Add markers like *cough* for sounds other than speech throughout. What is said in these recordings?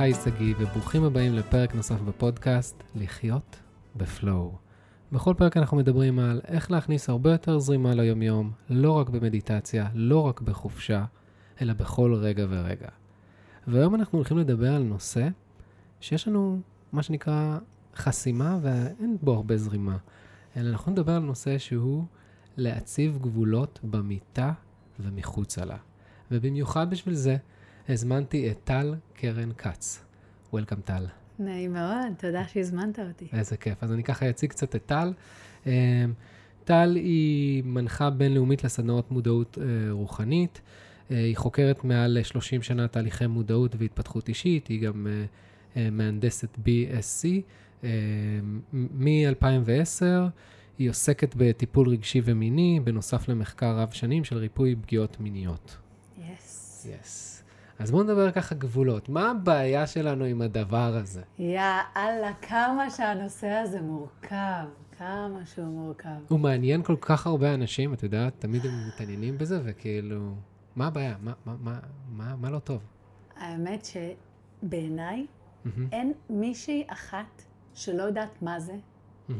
חי שגיא, וברוכים הבאים לפרק נוסף בפודקאסט, לחיות בפלואו. בכל פרק אנחנו מדברים על איך להכניס הרבה יותר זרימה ליומיום, לא רק במדיטציה, לא רק בחופשה, אלא בכל רגע ורגע. והיום אנחנו הולכים לדבר על נושא שיש לנו, מה שנקרא, חסימה ואין בו הרבה זרימה, אלא אנחנו נדבר על נושא שהוא להציב גבולות במיטה ומחוצה לה. ובמיוחד בשביל זה, הזמנתי את טל קרן כץ. וולקאם טל. נעים מאוד, תודה שהזמנת אותי. איזה כיף. אז אני ככה אציג קצת את טל. אמ, טל היא מנחה בינלאומית לסדנאות מודעות אה, רוחנית. אה, היא חוקרת מעל 30 שנה תהליכי מודעות והתפתחות אישית. היא גם אה, מהנדסת BSc. מ-2010 היא עוסקת בטיפול רגשי ומיני, בנוסף למחקר רב שנים של ריפוי פגיעות מיניות. יס. Yes. Yes. אז בואו נדבר ככה גבולות. מה הבעיה שלנו עם הדבר הזה? יא אללה, כמה שהנושא הזה מורכב, כמה שהוא מורכב. הוא מעניין כל כך הרבה אנשים, את יודעת, תמיד הם מתעניינים בזה, וכאילו, מה הבעיה? מה, מה, מה, מה, מה לא טוב? האמת שבעיניי Mm-hmm. אין מישהי אחת שלא יודעת מה זה Mm-hmm.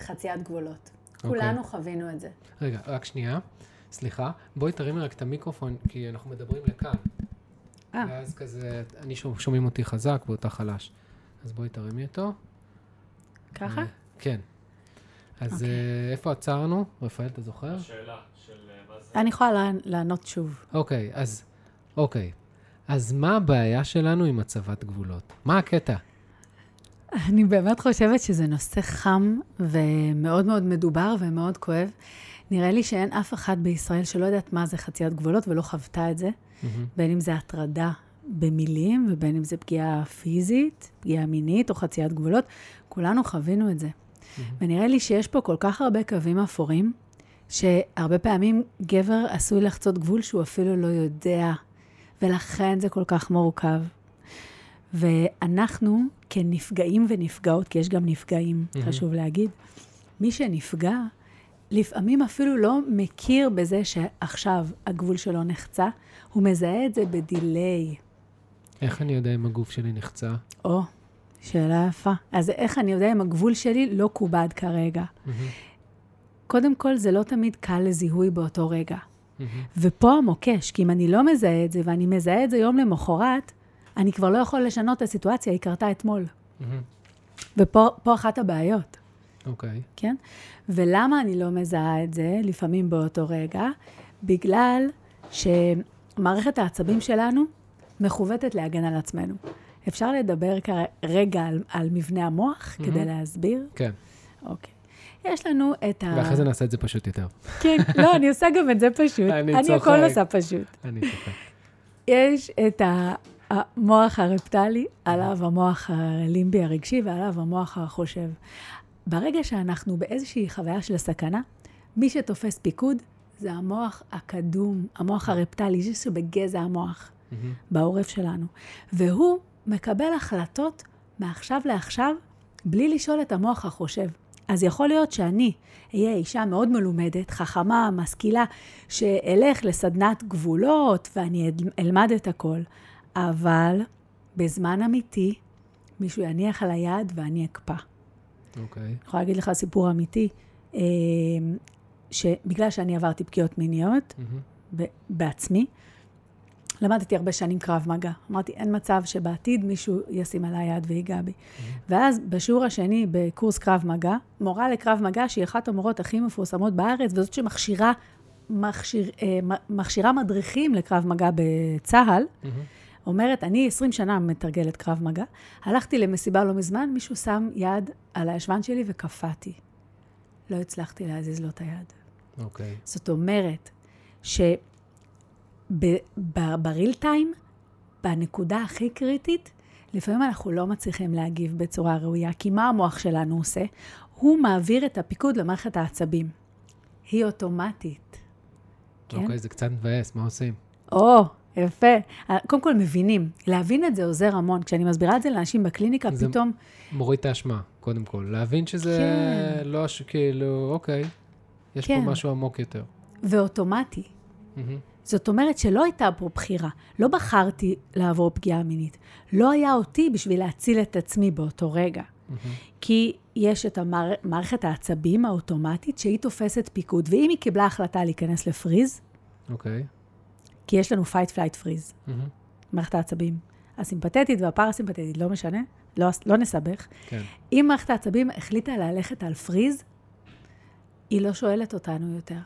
חציית גבולות. אוקיי. כולנו חווינו את זה. רגע, רק שנייה. סליחה, בואי תרימי רק את המיקרופון, כי אנחנו מדברים לכאן. אה. ואז כזה, אני שומע, שומעים אותי חזק ואותה חלש. אז בואי תרימי אותו. ככה? אה, כן. אז אוקיי. אה, איפה עצרנו? רפאל, אתה זוכר? השאלה של מה זה... אני יכולה לענות שוב. אוקיי, אז, אוקיי. אז מה הבעיה שלנו עם הצבת גבולות? מה הקטע? אני באמת חושבת שזה נושא חם ומאוד מאוד מדובר ומאוד כואב. נראה לי שאין אף אחת בישראל שלא יודעת מה זה חציית גבולות ולא חוותה את זה. מהמם. בין אם זה הטרדה במילים, ובין אם זה פגיעה פיזית, פגיעה מינית או חציית גבולות, כולנו חווינו את זה. ונראה לי שיש פה כל כך הרבה קווים אפורים, שהרבה פעמים גבר עשוי לחצות גבול שהוא אפילו לא יודע, ולכן זה כל כך מורכב. ואנחנו, כנפגעים ונפגעות, כי יש גם נפגעים, מהמם. חשוב להגיד, מי שנפגע, לפעמים אפילו לא מכיר בזה שעכשיו הגבול שלו נחצה, הוא מזהה את זה בדיליי. איך אני יודע אם הגוף שלי נחצה? או, שאלה יפה. אז איך אני יודע אם הגבול שלי לא כובד כרגע? מהמם. קודם כל, זה לא תמיד קל לזיהוי באותו רגע. מהמם. ופה המוקש, כי אם אני לא מזהה את זה, ואני מזהה את זה יום למחרת, אני כבר לא יכול לשנות את הסיטואציה, היא קרתה אתמול. מהמם. ופה פה אחת הבעיות, אוקיי. כן? ולמה אני לא מזהה את זה, לפעמים באותו רגע? בגלל שמערכת העצבים שלנו מכוותת להגן על עצמנו. אפשר לדבר כרגע על, על מבנה המוח Mhm. כדי להסביר? כן. אוקיי. יש לנו את ה... ואחרי זה נעשה את זה פשוט יותר. כן, לא, אני עושה גם את זה פשוט. *laughs* אני אני צוחק. הכל עושה פשוט. אני צוחק. יש את ה- המוח הרפטלי, עליו המוח הלימבי הרגשי ועליו המוח החושב. ברגע שאנחנו באיזושהי חוויה של סכנה, מי שתופס פיקוד זה המוח הקדום, המוח הרפטלי, זה שבגזע המוח, מהמם. בעורף שלנו. והוא מקבל החלטות מעכשיו לעכשיו, בלי לשאול את המוח החושב. אז יכול להיות שאני אהיה אישה מאוד מלומדת, חכמה, משכילה, שאלך לסדנת גבולות ואני אלמד את הכל, אבל בזמן אמיתי מישהו יניח על היד ואני אקפא. אוקיי. אני יכולה להגיד לך סיפור אמיתי, אה, שבגלל שאני עברתי פגיעות מיניות. ב- בעצמי, למדתי הרבה שנים קרב מגע. אמרתי, אין מצב שבעתיד מישהו ישים עליי יד ויגע בי. ואז בשיעור השני בקורס קרב מגע, מורה לקרב מגע, שהיא אחת המורות הכי מפורסמות בארץ, וזאת שמכשירה מכשיר, אה, מכשירה מדריכים לקרב מגע בצה"ל, מהמם. אומרת, אני 20 שנה מתרגלת קרב מגע, הלכתי למסיבה לא מזמן, מישהו שם יד על הישבן שלי וקפאתי. לא הצלחתי להזיז לו את היד. אוקיי. זאת אומרת, שבריל טיים, בנקודה הכי קריטית, לפעמים אנחנו לא מצליחים להגיב בצורה ראויה, כי מה המוח שלנו עושה? הוא מעביר את הפיקוד למערכת העצבים. היא אוטומטית. כן? אוקיי, זה קצת מבאס, מה עושים? או, יפה. קודם כל מבינים. להבין את זה עוזר המון. כשאני מסבירה את זה לאנשים בקליניקה, זה- פתאום, מוריד את האשמה, קודם כל. להבין שזה כן. לא כאילו, אוקיי, יש פה כן. משהו עמוק יותר. ואוטומטי. מהמם. זאת אומרת שלא הייתה פה בחירה. לא בחרתי לעבור פגיעה מינית. לא היה אותי בשביל להציל את עצמי באותו רגע. כי יש את המער... מערכת העצבים האוטומטית שהיא תופסת פיקוד, ואם היא קיבלה החלטה להיכנס לפריז, אוקיי. כי יש לנו fight, flight, freeze, מהמם. מערכת העצבים הסימפתטית והפרסימפתטית, לא משנה, לא, לא נסבך. כן. אם מערכת העצבים החליטה ללכת על פריז, היא לא שואלת אותנו יותר.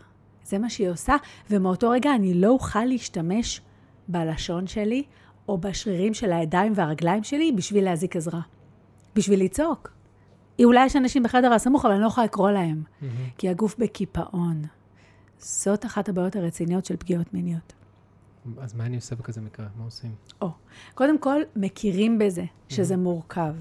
זה מה שהיא עושה, ומאותו רגע אני לא אוכל להשתמש בלשון שלי או בשרירים של הידיים והרגליים שלי בשביל להזיק עזרה. בשביל לצעוק. אולי יש אנשים בחדר הסמוך, אבל אני לא יכולה לקרוא להם, מהמם. כי הגוף בקיפאון. זאת אחת הבעיות הרציניות של פגיעות מיניות. אז מה אני עושה בכזה מקרה? מה עושים? או, קודם כל, מכירים בזה שזה מורכב.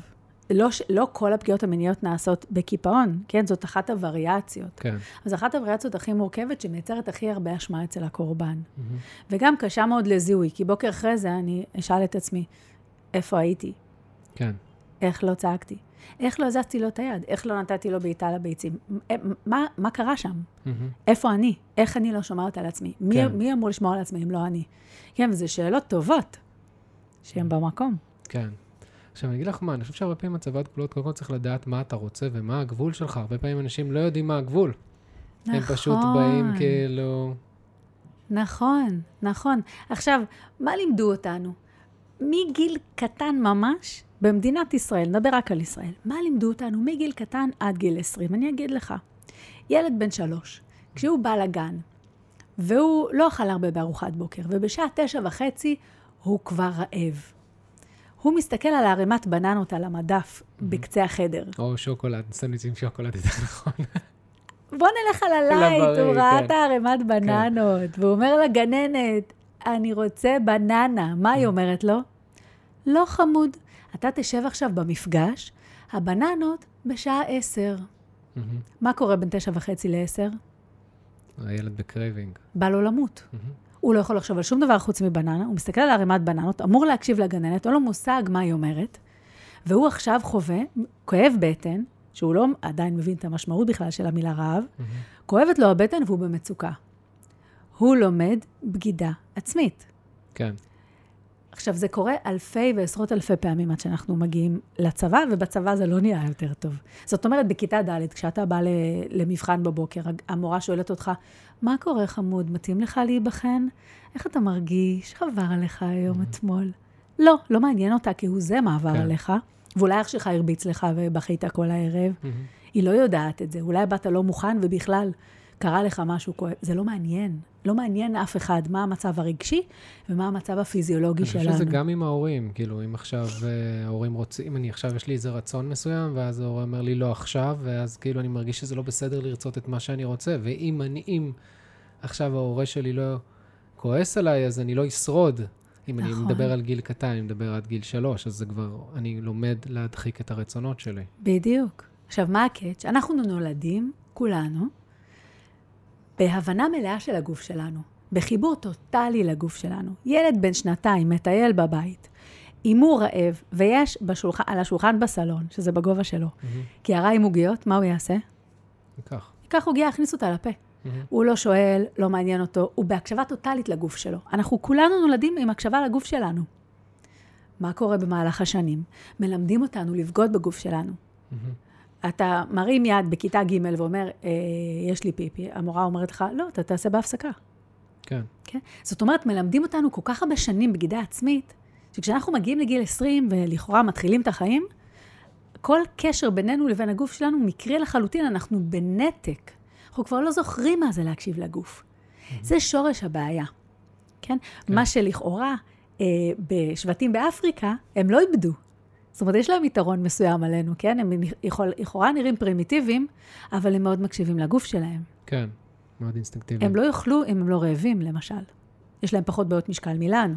לא, לא כל הפגיעות המיניות נעשות בקיפאון, כן? זאת אחת הווריאציות. כן. אז אחת הווריאציות הכי מורכבת, שמייצרת הכי הרבה אשמה אצל הקורבן. מהמם. וגם קשה מאוד לזיהוי, כי בוקר אחרי זה אני אשאל את עצמי, איפה הייתי? כן. איך לא צעקתי? איך לא הזזתי לו את היד? איך לא נתתי לו בעיטה לביצים? מ- מה, מה קרה שם? מהמם. איפה אני? איך אני לא שומרת על עצמי? מי, כן. מי אמור לשמור על עצמי אם לא אני? כן, וזה שאלות טובות, שהן במקום. כן. עכשיו, אני אגיד לך מה, אני חושב שהרבה פעמים הצבת גבולות, קודם כל צריך לדעת מה אתה רוצה ומה הגבול שלך. הרבה פעמים אנשים לא יודעים מה הגבול. הם פשוט באים כאילו... נכון, נכון. עכשיו, מה לימדו אותנו? מגיל קטן ממש, במדינת ישראל, נדבר רק על ישראל, מה לימדו אותנו מגיל קטן עד גיל 20? אני אגיד לך. ילד בן שלוש, כשהוא בא לגן, והוא לא אכל הרבה בארוחת בוקר, ובשעה תשע וחצי הוא כבר רעב. הוא מסתכל על הערימת בננות על המדף בקצה החדר. או שוקולד, סנדוויץ' עם שוקולד, *laughs* יותר נכון. בוא נלך על *laughs* הלייט, הוא ראה כן. את הערימת בננות, והוא אומר לגננת, אני רוצה בננה. מה היא אומרת לו? לא חמוד, אתה תשב עכשיו במפגש, הבננות בשעה עשר. מה קורה בין תשע וחצי לעשר? הילד ב craving. בא לו למות. הוא לא יכול לחשוב על שום דבר חוץ מבננה, הוא מסתכל על ערימת בננות, אמור להקשיב לגננת, אין לו מושג מה היא אומרת, והוא עכשיו חווה, כואב בטן, שהוא לא עדיין מבין את המשמעות בכלל של המילה רעב. כואבת לו הבטן והוא במצוקה. הוא לומד בגידה עצמית. כן. עכשיו, זה קורה אלפי ועשרות אלפי פעמים עד שאנחנו מגיעים לצבא, ובצבא זה לא נהיה יותר טוב. זאת אומרת, בכיתה ד', כשאתה בא למבחן בבוקר, המורה שואלת אותך, מה קורה, חמוד? מתאים לך להיבחן? איך אתה מרגיש? עבר עליך היום אתמול? לא, לא מעניין אותה כהוא זה מה עבר כן. עליך, ואולי אח שלך הרביץ לך ובכית כל הערב. מהמם. היא לא יודעת את זה. אולי באת לא מוכן ובכלל קרה לך משהו כואב. זה לא מעניין. לא מעניין אף אחד מה המצב הרגשי ומה המצב הפיזיולוגי אני חושב שלנו. שזה גם עם ההורים, כאילו, אם עכשיו אה, ההורים רוצים, אני עכשיו, יש לי איזה רצון מסוים, ואז ההורה אומר לי לא עכשיו, ואז כאילו אני מרגיש שזה לא בסדר לרצות את מה שאני רוצה, ואם אני, אם עכשיו ההורה שלי לא כועס עליי, אז אני לא אשרוד. אם אני נכון. מדבר על גיל קטן, אני מדבר עד גיל שלוש, אז זה כבר, אני לומד להדחיק את הרצונות שלי. בדיוק. עכשיו, מה הקאץ'? אנחנו נולדים, כולנו, בהבנה מלאה של הגוף שלנו, בחיבור טוטאלי לגוף שלנו. ילד בן שנתיים מטייל בבית, אם הוא רעב, ויש בשולחן, על השולחן בסלון, שזה בגובה שלו, קערה עם עוגיות, מה הוא יעשה? כך. ייקח עוגיה, יכניס אותה לפה. הוא לא שואל, לא מעניין אותו, הוא בהקשבה טוטאלית לגוף שלו. אנחנו כולנו נולדים עם הקשבה לגוף שלנו. מה קורה במהלך השנים? מלמדים אותנו לבגוד בגוף שלנו. אתה מרים יד בכיתה ג' ואומר, אה, יש לי פיפי, המורה אומרת לך, לא, אתה תעשה בהפסקה. כן. כן? זאת אומרת, מלמדים אותנו כל כך הרבה שנים בגידה עצמית, שכשאנחנו מגיעים לגיל 20 ולכאורה מתחילים את החיים, כל קשר בינינו לבין הגוף שלנו מקרי לחלוטין, אנחנו בנתק. אנחנו כבר לא זוכרים מה זה להקשיב לגוף. זה שורש הבעיה, כן? כן. מה שלכאורה אה, בשבטים באפריקה, הם לא איבדו. זאת אומרת, יש להם יתרון מסוים עלינו, כן? הם לכאורה נראים פרימיטיביים, אבל הם מאוד מקשיבים לגוף שלהם. כן, מאוד אינסטינקטיבי. הם לא יאכלו אם הם לא רעבים, למשל. יש להם פחות בעיות משקל מלנו.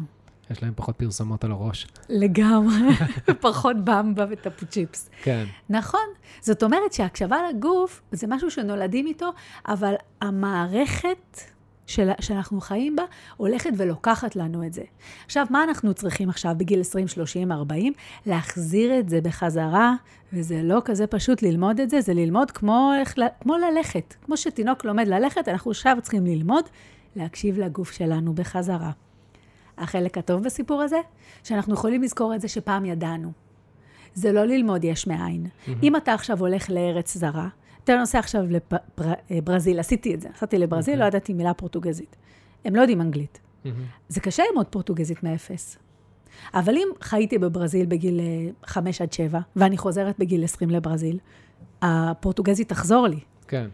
יש להם פחות פרסומות על הראש. לגמרי. *laughs* פחות במבה וטפו צ'יפס. כן. נכון. זאת אומרת שהקשבה לגוף זה משהו שנולדים איתו, אבל המערכת של, שאנחנו חיים בה הולכת ולוקחת לנו את זה. עכשיו, מה אנחנו צריכים עכשיו בגיל 20, 30, 40? להחזיר את זה בחזרה, וזה לא כזה פשוט ללמוד את זה, זה ללמוד כמו, כמו ללכת. כמו שתינוק לומד ללכת, אנחנו עכשיו צריכים ללמוד להקשיב לגוף שלנו בחזרה. החלק הטוב בסיפור הזה, שאנחנו יכולים לזכור את זה שפעם ידענו. זה לא ללמוד יש מאין. Mm-hmm. אם אתה עכשיו הולך לארץ זרה, אתה נוסע עכשיו לברזיל, לפר... עשיתי את זה, נסעתי לברזיל, mm-hmm. לא ידעתי מילה פורטוגזית. הם לא יודעים אנגלית. Mm-hmm. זה קשה ללמוד פורטוגזית מאפס. אבל אם חייתי בברזיל בגיל 5 אה, עד 7, ואני חוזרת בגיל 20 לברזיל, הפורטוגזית תחזור לי. כן.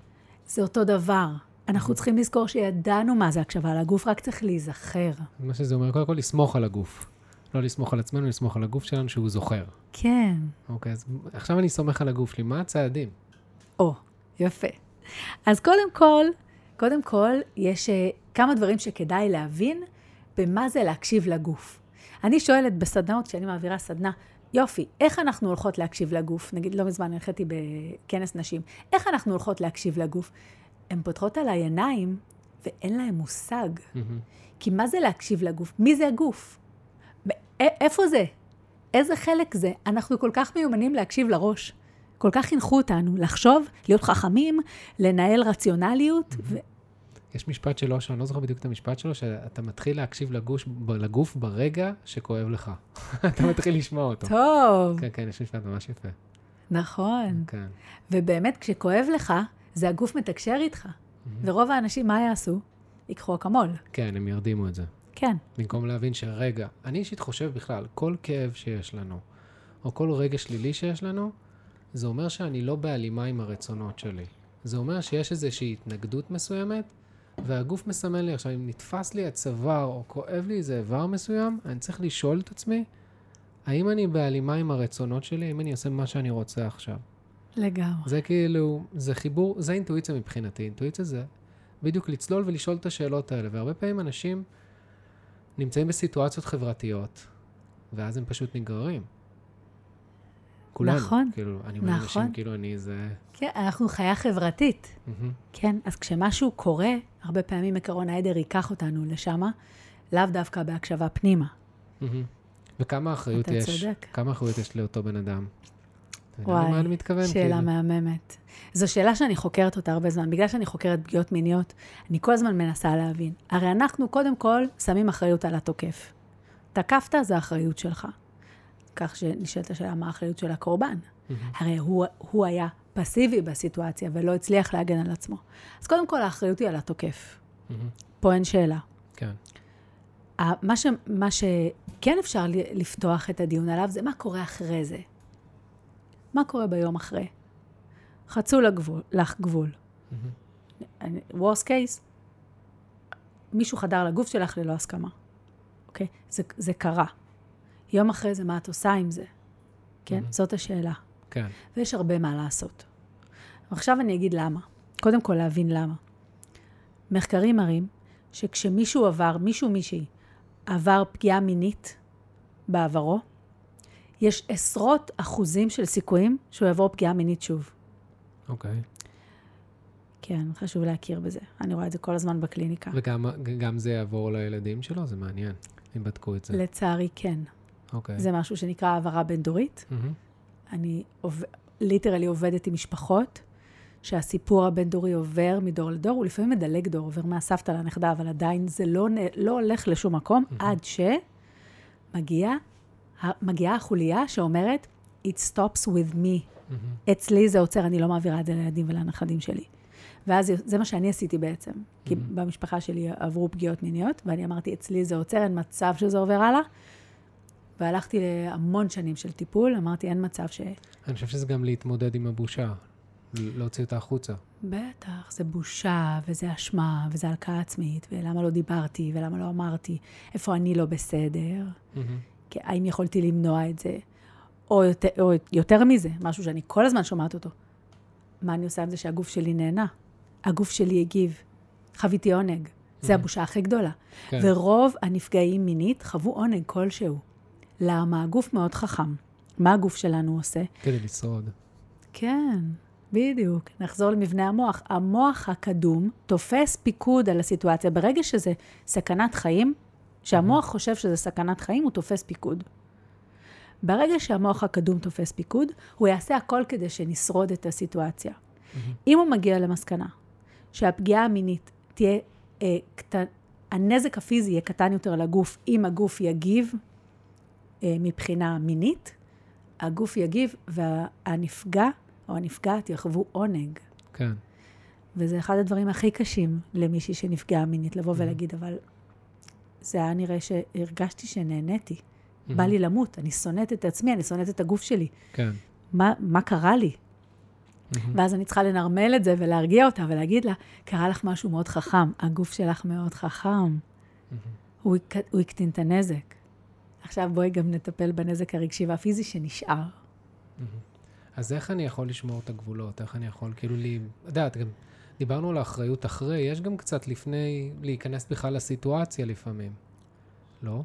זה אותו דבר. אנחנו צריכים לזכור שידענו מה זה הקשבה לגוף, רק צריך להיזכר. מה שזה אומר, קודם כל לסמוך על הגוף. לא לסמוך על עצמנו, לסמוך על הגוף שלנו שהוא זוכר. כן. אוקיי, אז עכשיו אני סומך על הגוף שלי, מה הצעדים? או, יפה. אז קודם כל, קודם כל, יש uh, כמה דברים שכדאי להבין במה זה להקשיב לגוף. אני שואלת בסדנאות, כשאני מעבירה סדנה, יופי, איך אנחנו הולכות להקשיב לגוף? נגיד, לא מזמן הלכתי בכנס נשים. איך אנחנו הולכות להקשיב לגוף? הן פותחות עליי עיניים, ואין להן מושג. Mm-hmm. כי מה זה להקשיב לגוף? מי זה הגוף? איפה זה? איזה חלק זה? אנחנו כל כך מיומנים להקשיב לראש. כל כך חינכו אותנו לחשוב, להיות חכמים, לנהל רציונליות. ו... יש משפט שלו, שאני לא זוכר בדיוק את המשפט שלו, שאתה מתחיל להקשיב לגוש, לגוף ברגע שכואב לך. *laughs* אתה מתחיל לשמוע אותו. טוב. כן, כן, יש משפט ממש יפה. נכון. כן. ובאמת, כשכואב לך, זה הגוף מתקשר איתך. Mm-hmm. ורוב האנשים, מה יעשו? ייקחו אקמול. כן, הם ירדימו את זה. כן. במקום להבין שרגע, אני אישית חושב בכלל, כל כאב שיש לנו, או כל רגע שלילי שיש לנו, זה אומר שאני לא בהלימה עם הרצונות שלי. זה אומר שיש איזושהי התנגדות מסוימת, והגוף מסמן לי, עכשיו, אם נתפס לי הצוואר, או כואב לי איזה איבר מסוים, אני צריך לשאול את עצמי, האם אני בהלימה עם הרצונות שלי, האם אני עושה מה שאני רוצה עכשיו. לגמרי. זה כאילו, זה חיבור, זה אינטואיציה מבחינתי. אינטואיציה זה בדיוק לצלול ולשאול את השאלות האלה. והרבה פעמים אנשים נמצאים בסיטואציות חברתיות, ואז הם פשוט נגררים. כולנו. נכון. כאילו, אני אומר נכון. אנשים, כאילו אני זה... כן, אנחנו חיה חברתית. Mm-hmm. כן, אז כשמשהו קורה, הרבה פעמים עקרון העדר ייקח אותנו לשם, לאו דווקא בהקשבה פנימה. Mm-hmm. וכמה אחריות יש? אתה צודק. כמה אחריות יש לאותו בן אדם? וואי, מה אני מתכוון, שאלה כאילו. מהממת. זו שאלה שאני חוקרת אותה הרבה זמן. בגלל שאני חוקרת פגיעות מיניות, אני כל הזמן מנסה להבין. הרי אנחנו קודם כל שמים אחריות על התוקף. תקפת, זה האחריות שלך. כך שנשאלת השאלה, מה האחריות של הקורבן? Mm-hmm. הרי הוא, הוא היה פסיבי בסיטואציה ולא הצליח להגן על עצמו. אז קודם כל, האחריות היא על התוקף. Mm-hmm. פה אין שאלה. כן. מה, ש, מה שכן אפשר לפתוח את הדיון עליו זה מה קורה אחרי זה. מה קורה ביום אחרי? חצו לגבול, לך גבול. Mm-hmm. worst case, מישהו חדר לגוף שלך ללא הסכמה. אוקיי? זה, זה קרה. יום אחרי זה, מה את עושה עם זה? כן? Mm-hmm. זאת השאלה. כן. ויש הרבה מה לעשות. עכשיו אני אגיד למה. קודם כל, להבין למה. מחקרים מראים שכשמישהו עבר, מישהו מישהי, עבר פגיעה מינית בעברו, יש עשרות אחוזים של סיכויים שהוא יעבור פגיעה מינית שוב. אוקיי. Okay. כן, חשוב להכיר בזה. אני רואה את זה כל הזמן בקליניקה. וגם זה יעבור לילדים שלו? זה מעניין, אם בדקו את זה. לצערי, כן. אוקיי. Okay. זה משהו שנקרא העברה בין-דורית. Mm-hmm. אני עוב... ליטרלי עובדת עם משפחות שהסיפור הבין-דורי עובר מדור לדור, הוא לפעמים מדלג דור, עובר מהסבתא לנכדה, אבל עדיין זה לא, לא הולך לשום מקום, mm-hmm. עד שמגיעה מגיעה החוליה שאומרת, it stops with me. Mm-hmm. אצלי זה עוצר, אני לא מעבירה את זה לילדים ולנכדים שלי. ואז זה מה שאני עשיתי בעצם. Mm-hmm. כי במשפחה שלי עברו פגיעות מיניות, ואני אמרתי, אצלי זה עוצר, אין מצב שזה עובר הלאה. והלכתי להמון שנים של טיפול, אמרתי, אין מצב ש... אני חושב שזה גם להתמודד עם הבושה, להוציא אותה החוצה. בטח, זה בושה, וזה אשמה, וזה הלקאה עצמית, ולמה לא דיברתי, ולמה לא אמרתי, איפה אני לא בסדר. Mm-hmm. האם יכולתי למנוע את זה? או יותר, או יותר מזה, משהו שאני כל הזמן שומעת אותו. מה אני עושה עם זה שהגוף שלי נהנה? הגוף שלי הגיב. חוויתי עונג. זה mm-hmm. הבושה הכי גדולה. כן. ורוב הנפגעים מינית חוו עונג כלשהו. למה? הגוף מאוד חכם. מה הגוף שלנו עושה? כדי לשרוד. כן, בדיוק. נחזור למבנה המוח. המוח הקדום תופס פיקוד על הסיטואציה. ברגע שזה סכנת חיים, כשהמוח חושב שזה סכנת חיים, הוא תופס פיקוד. ברגע שהמוח הקדום תופס פיקוד, הוא יעשה הכל כדי שנשרוד את הסיטואציה. Mm-hmm. אם הוא מגיע למסקנה שהפגיעה המינית תהיה אה, קט... הנזק הפיזי יהיה קטן יותר לגוף אם הגוף יגיב מבחינה מינית, הגוף יגיב והנפגע או הנפגעת יחוו עונג. כן. וזה אחד הדברים הכי קשים למישהי שנפגעה מינית, לבוא Mhm. ולהגיד, אבל זה היה נראה שהרגשתי שנהניתי. Mhm. בא לי למות, אני שונאת את עצמי, אני שונאת את הגוף שלי. כן. מה, מה קרה לי? מהמם. ואז אני צריכה לנרמל את זה ולהרגיע אותה ולהגיד לה, קרה לך משהו מאוד חכם, הגוף שלך מאוד חכם, מהמם. הוא, הוא הקטין את הנזק. עכשיו בואי גם נטפל בנזק הרגשי והפיזי שנשאר. אז איך אני יכול לשמור את הגבולות? איך אני יכול, כאילו, לי... את יודעת, גם דיברנו על האחריות אחרי, יש גם קצת לפני להיכנס בכלל לסיטואציה לפעמים, לא?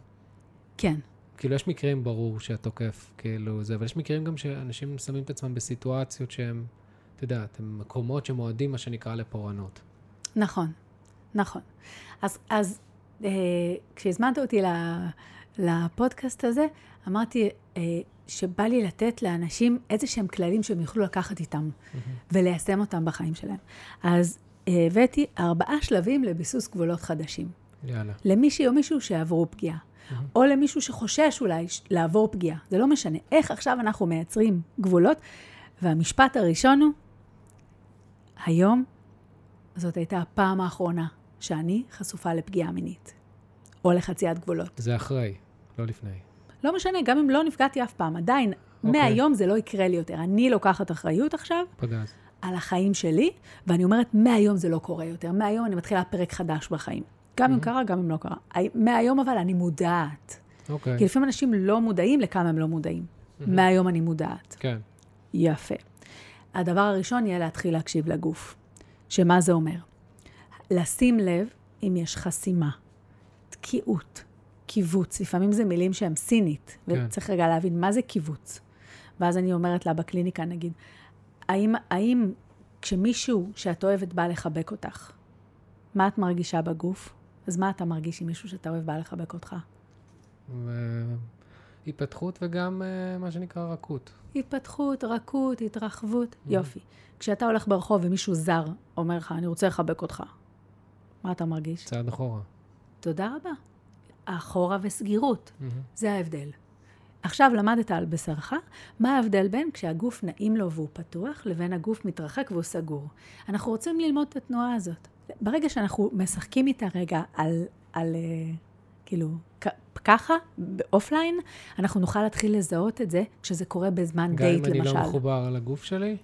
כן, כאילו, יש מקרים ברור שהתוקף, כאילו, זה, אבל יש מקרים גם שאנשים שמים את עצמם בסיטואציות שהם, את יודעת, הם מקומות שמועדים, מה שנקרא, לפורענות. נכון, נכון. אז, אז אה, כשהזמנת אותי ל, לפודקאסט הזה, אמרתי אה, שבא לי לתת לאנשים איזה שהם כללים שהם יוכלו לקחת איתם וליישם אותם בחיים שלהם. אז אה, הבאתי ארבעה שלבים לביסוס גבולות חדשים. יאללה. למישהי או מישהו שעברו פגיעה, או למישהו שחושש אולי לעבור פגיעה. זה לא משנה. איך עכשיו אנחנו מייצרים גבולות? והמשפט הראשון הוא, היום זאת הייתה הפעם האחרונה שאני חשופה לפגיעה מינית, או לחציית גבולות. זה אחרי, לא לפני. לא משנה, גם אם לא נפגעתי אף פעם, עדיין, אוקיי. מהיום זה לא יקרה לי יותר. אני לוקחת אחריות עכשיו פגז. על החיים שלי, ואני אומרת, מהיום זה לא קורה יותר. מהיום אני מתחילה פרק חדש בחיים. גם אם קרה, גם אם לא קרה. מהיום אבל אני מודעת. אוקיי. כי לפעמים אנשים לא מודעים לכמה הם לא מודעים. מהיום אני מודעת. כן. יפה. הדבר הראשון יהיה להתחיל להקשיב לגוף. שמה זה אומר? לשים לב אם יש חסימה, תקיעות, קיבוץ. לפעמים זה מילים שהן סינית, כן. וצריך רגע להבין מה זה קיבוץ. ואז אני אומרת לה בקליניקה, נגיד, האם, האם כשמישהו שאת אוהבת בא לחבק אותך, מה את מרגישה בגוף? אז מה אתה מרגיש עם מישהו שאתה אוהב בא לחבק אותך? ו- התפתחות וגם אה, מה שנקרא רכות. התפתחות, רכות, התרחבות, יופי. כשאתה הולך ברחוב ומישהו זר אומר לך, אני רוצה לחבק אותך, מה אתה מרגיש? צעד אחורה. תודה רבה. אחורה וסגירות, מהמם. זה ההבדל. עכשיו למדת על בשרך, מה ההבדל בין כשהגוף נעים לו והוא פתוח, לבין הגוף מתרחק והוא סגור. אנחנו רוצים ללמוד את התנועה הזאת. ברגע שאנחנו משחקים איתה רגע על, על אה, כאילו, ככה, באופליין, אנחנו נוכל להתחיל לזהות את זה כשזה קורה בזמן גם דייט, אם אני למשל. לא מחובר לגוף שלי,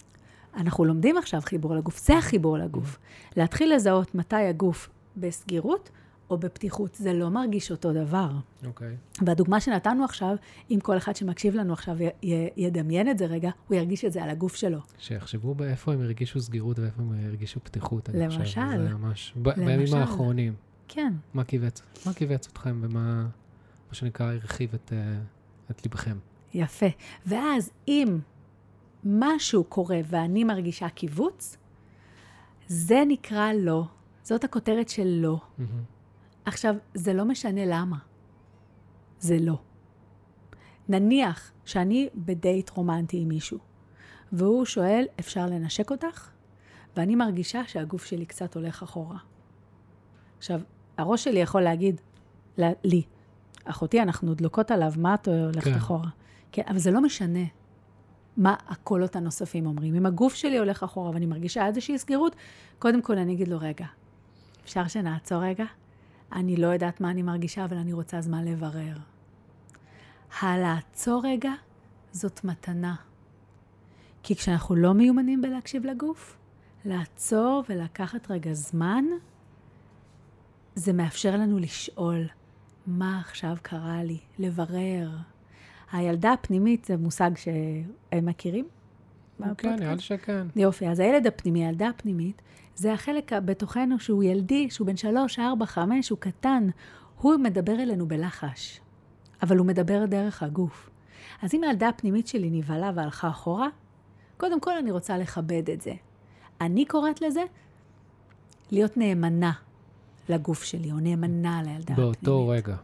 אנחנו לומדים עכשיו חיבור לגוף, זה החיבור לגוף. להתחיל לזהות מתי הגוף בסגירות או בפתיחות, זה לא מרגיש אותו דבר. אוקיי. והדוגמה שנתנו עכשיו, אם כל אחד שמקשיב לנו עכשיו י- י- ידמיין את זה רגע, הוא ירגיש את זה על הגוף שלו. שיחשבו באיפה הם הרגישו סגירות ואיפה הם הרגישו פתיחות, אני חושב. למשל. זה ממש, ב- בימים למשל. האחרונים. כן, מה כיווץ? מה כיווץ אתכם ומה, מה שנקרא, הרחיב את, אה, את ליבכם? יפה. ואז אם משהו קורה ואני מרגישה קיבוץ, זה נקרא לא. זאת הכותרת של לא. מהמם. עכשיו, זה לא משנה למה. זה לא. נניח שאני בדייט רומנטי עם מישהו, והוא שואל, אפשר לנשק אותך? ואני מרגישה שהגוף שלי קצת הולך אחורה. עכשיו, הראש שלי יכול להגיד ל- לי, אחותי, אנחנו דלוקות עליו, מה את הולכת כן. אחורה? כן, אבל זה לא משנה מה הקולות הנוספים אומרים. אם הגוף שלי הולך אחורה ואני מרגישה איזושהי סגירות, קודם כל אני אגיד לו, רגע, אפשר שנעצור רגע? אני לא יודעת מה אני מרגישה, אבל אני רוצה זמן לברר. הלעצור רגע זאת מתנה. כי כשאנחנו לא מיומנים בלהקשיב לגוף, לעצור ולקחת רגע זמן, זה מאפשר לנו לשאול, מה עכשיו קרה לי? לברר. הילדה הפנימית זה מושג שהם מכירים? כן? נראה לי שכן. יופי, אז הילד הפנימי, הילדה הפנימית, זה החלק בתוכנו שהוא ילדי, שהוא בן שלוש, ארבע, חמש, הוא קטן. הוא מדבר אלינו בלחש, אבל הוא מדבר דרך הגוף. אז אם הילדה הפנימית שלי נבהלה והלכה אחורה, קודם כל אני רוצה לכבד את זה. אני קוראת לזה להיות נאמנה לגוף שלי, או נאמנה לילדה הפנימית. באותו רגע.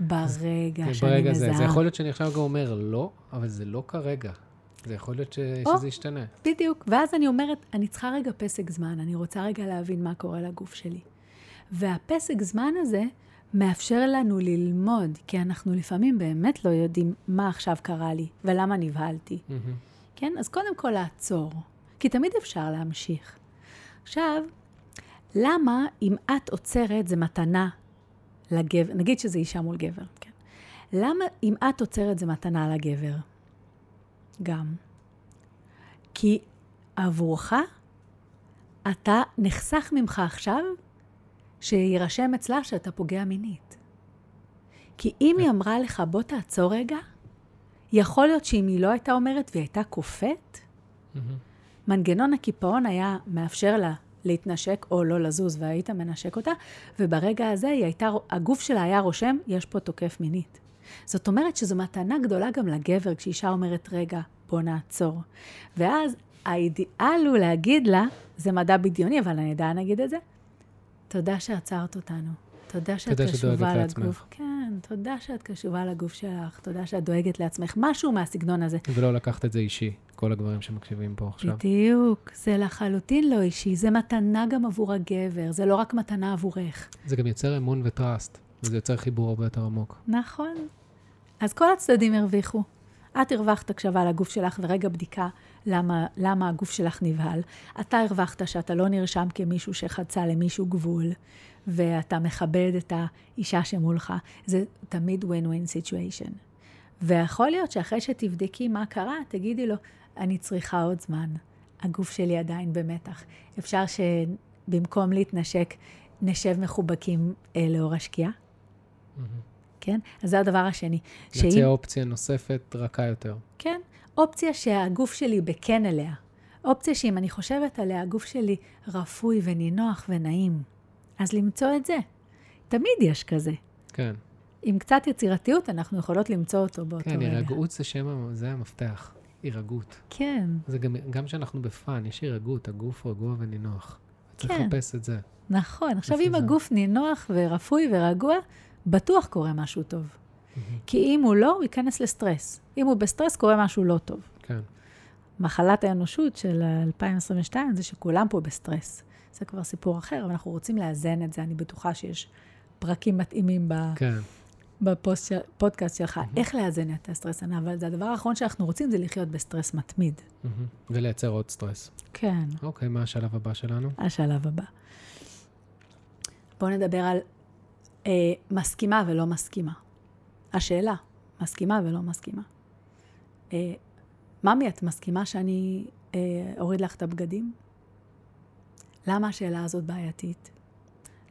ברגע שאני ברגע מזהה. זה. זה יכול להיות שאני עכשיו גם אומר לא, אבל זה לא כרגע. זה יכול להיות ש... או. שזה ישתנה. בדיוק. ואז אני אומרת, אני צריכה רגע פסק זמן, אני רוצה רגע להבין מה קורה לגוף שלי. והפסק זמן הזה מאפשר לנו ללמוד, כי אנחנו לפעמים באמת לא יודעים מה עכשיו קרה לי ולמה נבהלתי. מהמם. כן? אז קודם כל לעצור, כי תמיד אפשר להמשיך. עכשיו, למה אם את עוצרת זה מתנה לגבר, נגיד שזה אישה מול גבר, כן? למה אם את עוצרת זה מתנה לגבר? גם. כי עבורך, אתה נחסך ממך עכשיו שיירשם אצלה שאתה פוגע מינית. כי אם היא אמרה לך, בוא תעצור רגע, יכול להיות שאם היא לא הייתה אומרת והיא הייתה קופאת. מנגנון הקיפאון היה מאפשר לה להתנשק או לא לזוז, והיית מנשק אותה, וברגע הזה הייתה, הגוף שלה היה רושם, יש פה תוקף מינית. זאת אומרת שזו מתנה גדולה גם לגבר, כשאישה אומרת, רגע, בוא נעצור. ואז האידיאל הוא להגיד לה, זה מדע בדיוני, אבל אני עדיין אגיד את זה, תודה שעצרת אותנו. תודה שאת קשובה לעצמך. לגוף. כן, תודה שאת קשובה לגוף שלך, תודה שאת דואגת לעצמך, משהו מהסגנון הזה. ולא לקחת את זה אישי, כל הגברים שמקשיבים פה עכשיו. בדיוק, זה לחלוטין לא אישי, זה מתנה גם עבור הגבר, זה לא רק מתנה עבורך. זה גם יוצר אמון וטראסט, וזה יוצר חיבור הרבה יותר עמוק. נכון. אז כל הצדדים הרוויחו. את הרווחת הקשבה לגוף שלך ורגע בדיקה למה, למה הגוף שלך נבהל. אתה הרווחת שאתה לא נרשם כמישהו שחצה למישהו גבול, ואתה מכבד את האישה שמולך. זה תמיד win-win situation. ויכול להיות שאחרי שתבדקי מה קרה, תגידי לו, אני צריכה עוד זמן. הגוף שלי עדיין במתח. אפשר שבמקום להתנשק, נשב מחובקים אה, לאור השקיעה? מהמם. כן? אז זה הדבר השני. להציע אופציה נוספת רכה יותר. כן, אופציה שהגוף שלי בכן אליה. אופציה שאם אני חושבת עליה, הגוף שלי רפוי ונינוח ונעים. אז למצוא את זה. תמיד יש כזה. כן. עם קצת יצירתיות אנחנו יכולות למצוא אותו באותו כן, רגע. הירגעות זה שם, זה המפתח. הירגעות. כן, זה גם, גם כשאנחנו בפאן, יש הירגעות, הגוף רגוע ונינוח. צריך כן. לחפש את זה. נכון. עכשיו, אם זה? הגוף נינוח ורפוי ורגוע, בטוח קורה משהו טוב. כי אם הוא לא, הוא ייכנס לסטרס. אם הוא בסטרס, קורה משהו לא טוב. כן. מחלת האנושות של 2022 זה שכולם פה בסטרס. זה כבר סיפור אחר, אבל אנחנו רוצים לאזן את זה. אני בטוחה שיש פרקים מתאימים ב- כן. בפודקאסט שלך, איך לאזן את הסטרס, אבל זה הדבר האחרון שאנחנו רוצים, זה לחיות בסטרס מתמיד. מהמם. ולייצר עוד סטרס. כן, אוקיי, מה השלב הבא שלנו? השלב הבא. בואו נדבר על אה, מסכימה ולא מסכימה. השאלה, מסכימה ולא מסכימה. אה, ממי, את מסכימה שאני אה, אוריד לך את הבגדים? למה השאלה הזאת בעייתית?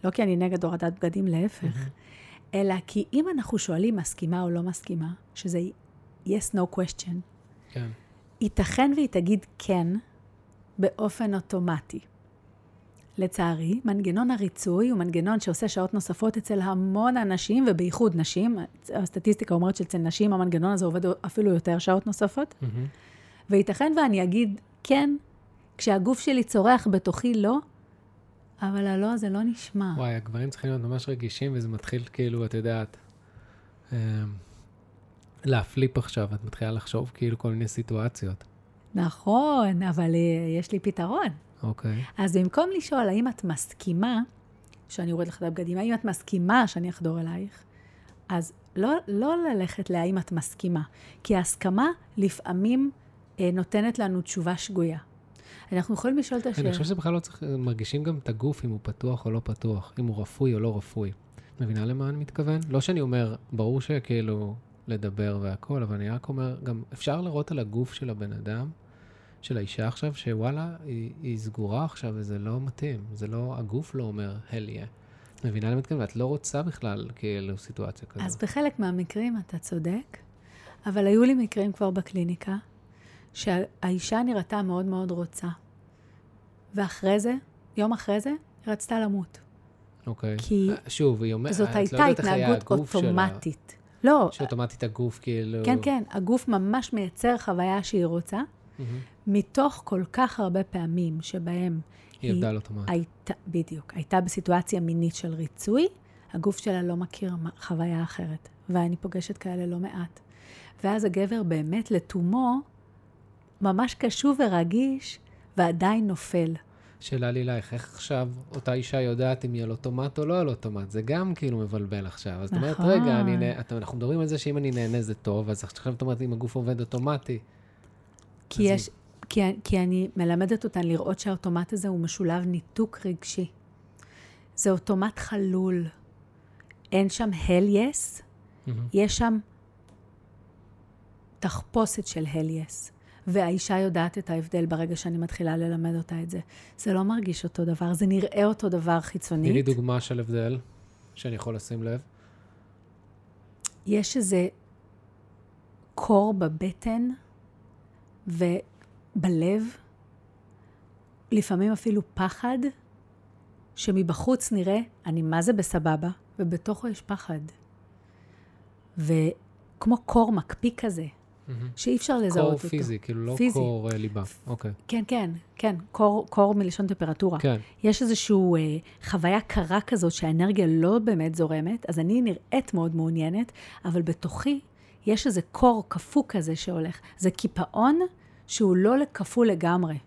לא כי אני נגד הורדת בגדים, להפך, אלא כי אם אנחנו שואלים מסכימה או לא מסכימה, שזה yes, no question, כן. ייתכן והיא תגיד כן באופן אוטומטי. לצערי, מנגנון הריצוי הוא מנגנון שעושה שעות נוספות אצל המון אנשים, ובייחוד נשים. הסטטיסטיקה אומרת שאצל נשים המנגנון הזה עובד אפילו יותר שעות נוספות. מהמם. וייתכן ואני אגיד כן, כשהגוף שלי צורח בתוכי לא, אבל הלא הזה לא נשמע. וואי, הגברים צריכים להיות ממש רגישים, וזה מתחיל כאילו, את יודעת, אמ, להפליפ עכשיו, את מתחילה לחשוב כאילו כל מיני סיטואציות. נכון, אבל אה, יש לי פתרון. אוקיי. אז במקום לשאול האם את מסכימה שאני אוריד לך את הבגדים, האם את מסכימה שאני אחדור אלייך, אז לא, לא ללכת להאם את מסכימה, כי ההסכמה לפעמים אה, נותנת לנו תשובה שגויה. אנחנו יכולים לשאול את אני השאלה. חושב שבכלל לא צריך, מרגישים גם את הגוף, אם הוא פתוח או לא פתוח, אם הוא רפוי או לא רפוי. מבינה למה אני מתכוון? לא שאני אומר, ברור שכאילו לדבר והכל, אבל אני רק אומר, גם אפשר לראות על הגוף של הבן אדם, של האישה עכשיו, שוואלה, היא, היא סגורה עכשיו וזה לא מתאים. זה לא, הגוף לא אומר, הל יהיה. מבינה למה? ואת לא רוצה בכלל כאילו סיטואציה כזאת. אז בחלק מהמקרים אתה צודק, אבל היו לי מקרים כבר בקליניקה, שהאישה נראתה מאוד מאוד רוצה. ואחרי זה, יום אחרי זה, היא רצתה למות. אוקיי. כי אה, שוב, היא אומרת, זאת את לא הייתה היה התנהגות הגוף שלה. אוטומטית. לא, שאוטומטית הגוף כאילו... כן, כן, הגוף ממש מייצר חוויה שהיא רוצה, מהמם. מתוך כל כך הרבה פעמים שבהם היא על אוטומט. הייתה, בדיוק, הייתה בסיטואציה מינית של ריצוי, הגוף שלה לא מכיר חוויה אחרת. ואני פוגשת כאלה לא מעט. ואז הגבר באמת לתומו ממש קשוב ורגיש, ועדיין נופל. שאלה לי אלייך, איך עכשיו אותה אישה יודעת אם היא על אוטומט או לא על אוטומט? זה גם כאילו מבלבל עכשיו. אז את אומרת, נכון. רגע, אני. את- אנחנו מדברים על זה שאם אני נהנה זה טוב, אז עכשיו את אומרת, אם הגוף עובד אוטומטי. כי, יש, כי, כי אני מלמדת אותן לראות שהאוטומט הזה הוא משולב ניתוק רגשי. זה אוטומט חלול. אין שם hell yes, מהמם. יש שם תחפושת של hell yes. והאישה יודעת את ההבדל ברגע שאני מתחילה ללמד אותה את זה. זה לא מרגיש אותו דבר, זה נראה אותו דבר תני לי חיצונית. דוגמה של הבדל שאני יכול לשים לב. יש איזה קור בבטן ובלב, לפעמים אפילו פחד, שמבחוץ נראה, אני מה זה בסבבה, ובתוכו יש פחד. וכמו קור מקפיא כזה, מהמם. שאי אפשר לזהות קור אותו. פיזי, כאילו לא פיזי. קור אה, ליבה. אוקיי. כן, כן, כן, קור, קור מלשון טמפרטורה. כן. יש איזושהי אה, חוויה קרה כזאת שהאנרגיה לא באמת זורמת, אז אני נראית מאוד מעוניינת, אבל בתוכי יש איזה קור קפוא כזה שהולך. זה קיפאון שהוא לא קפוא לגמרי.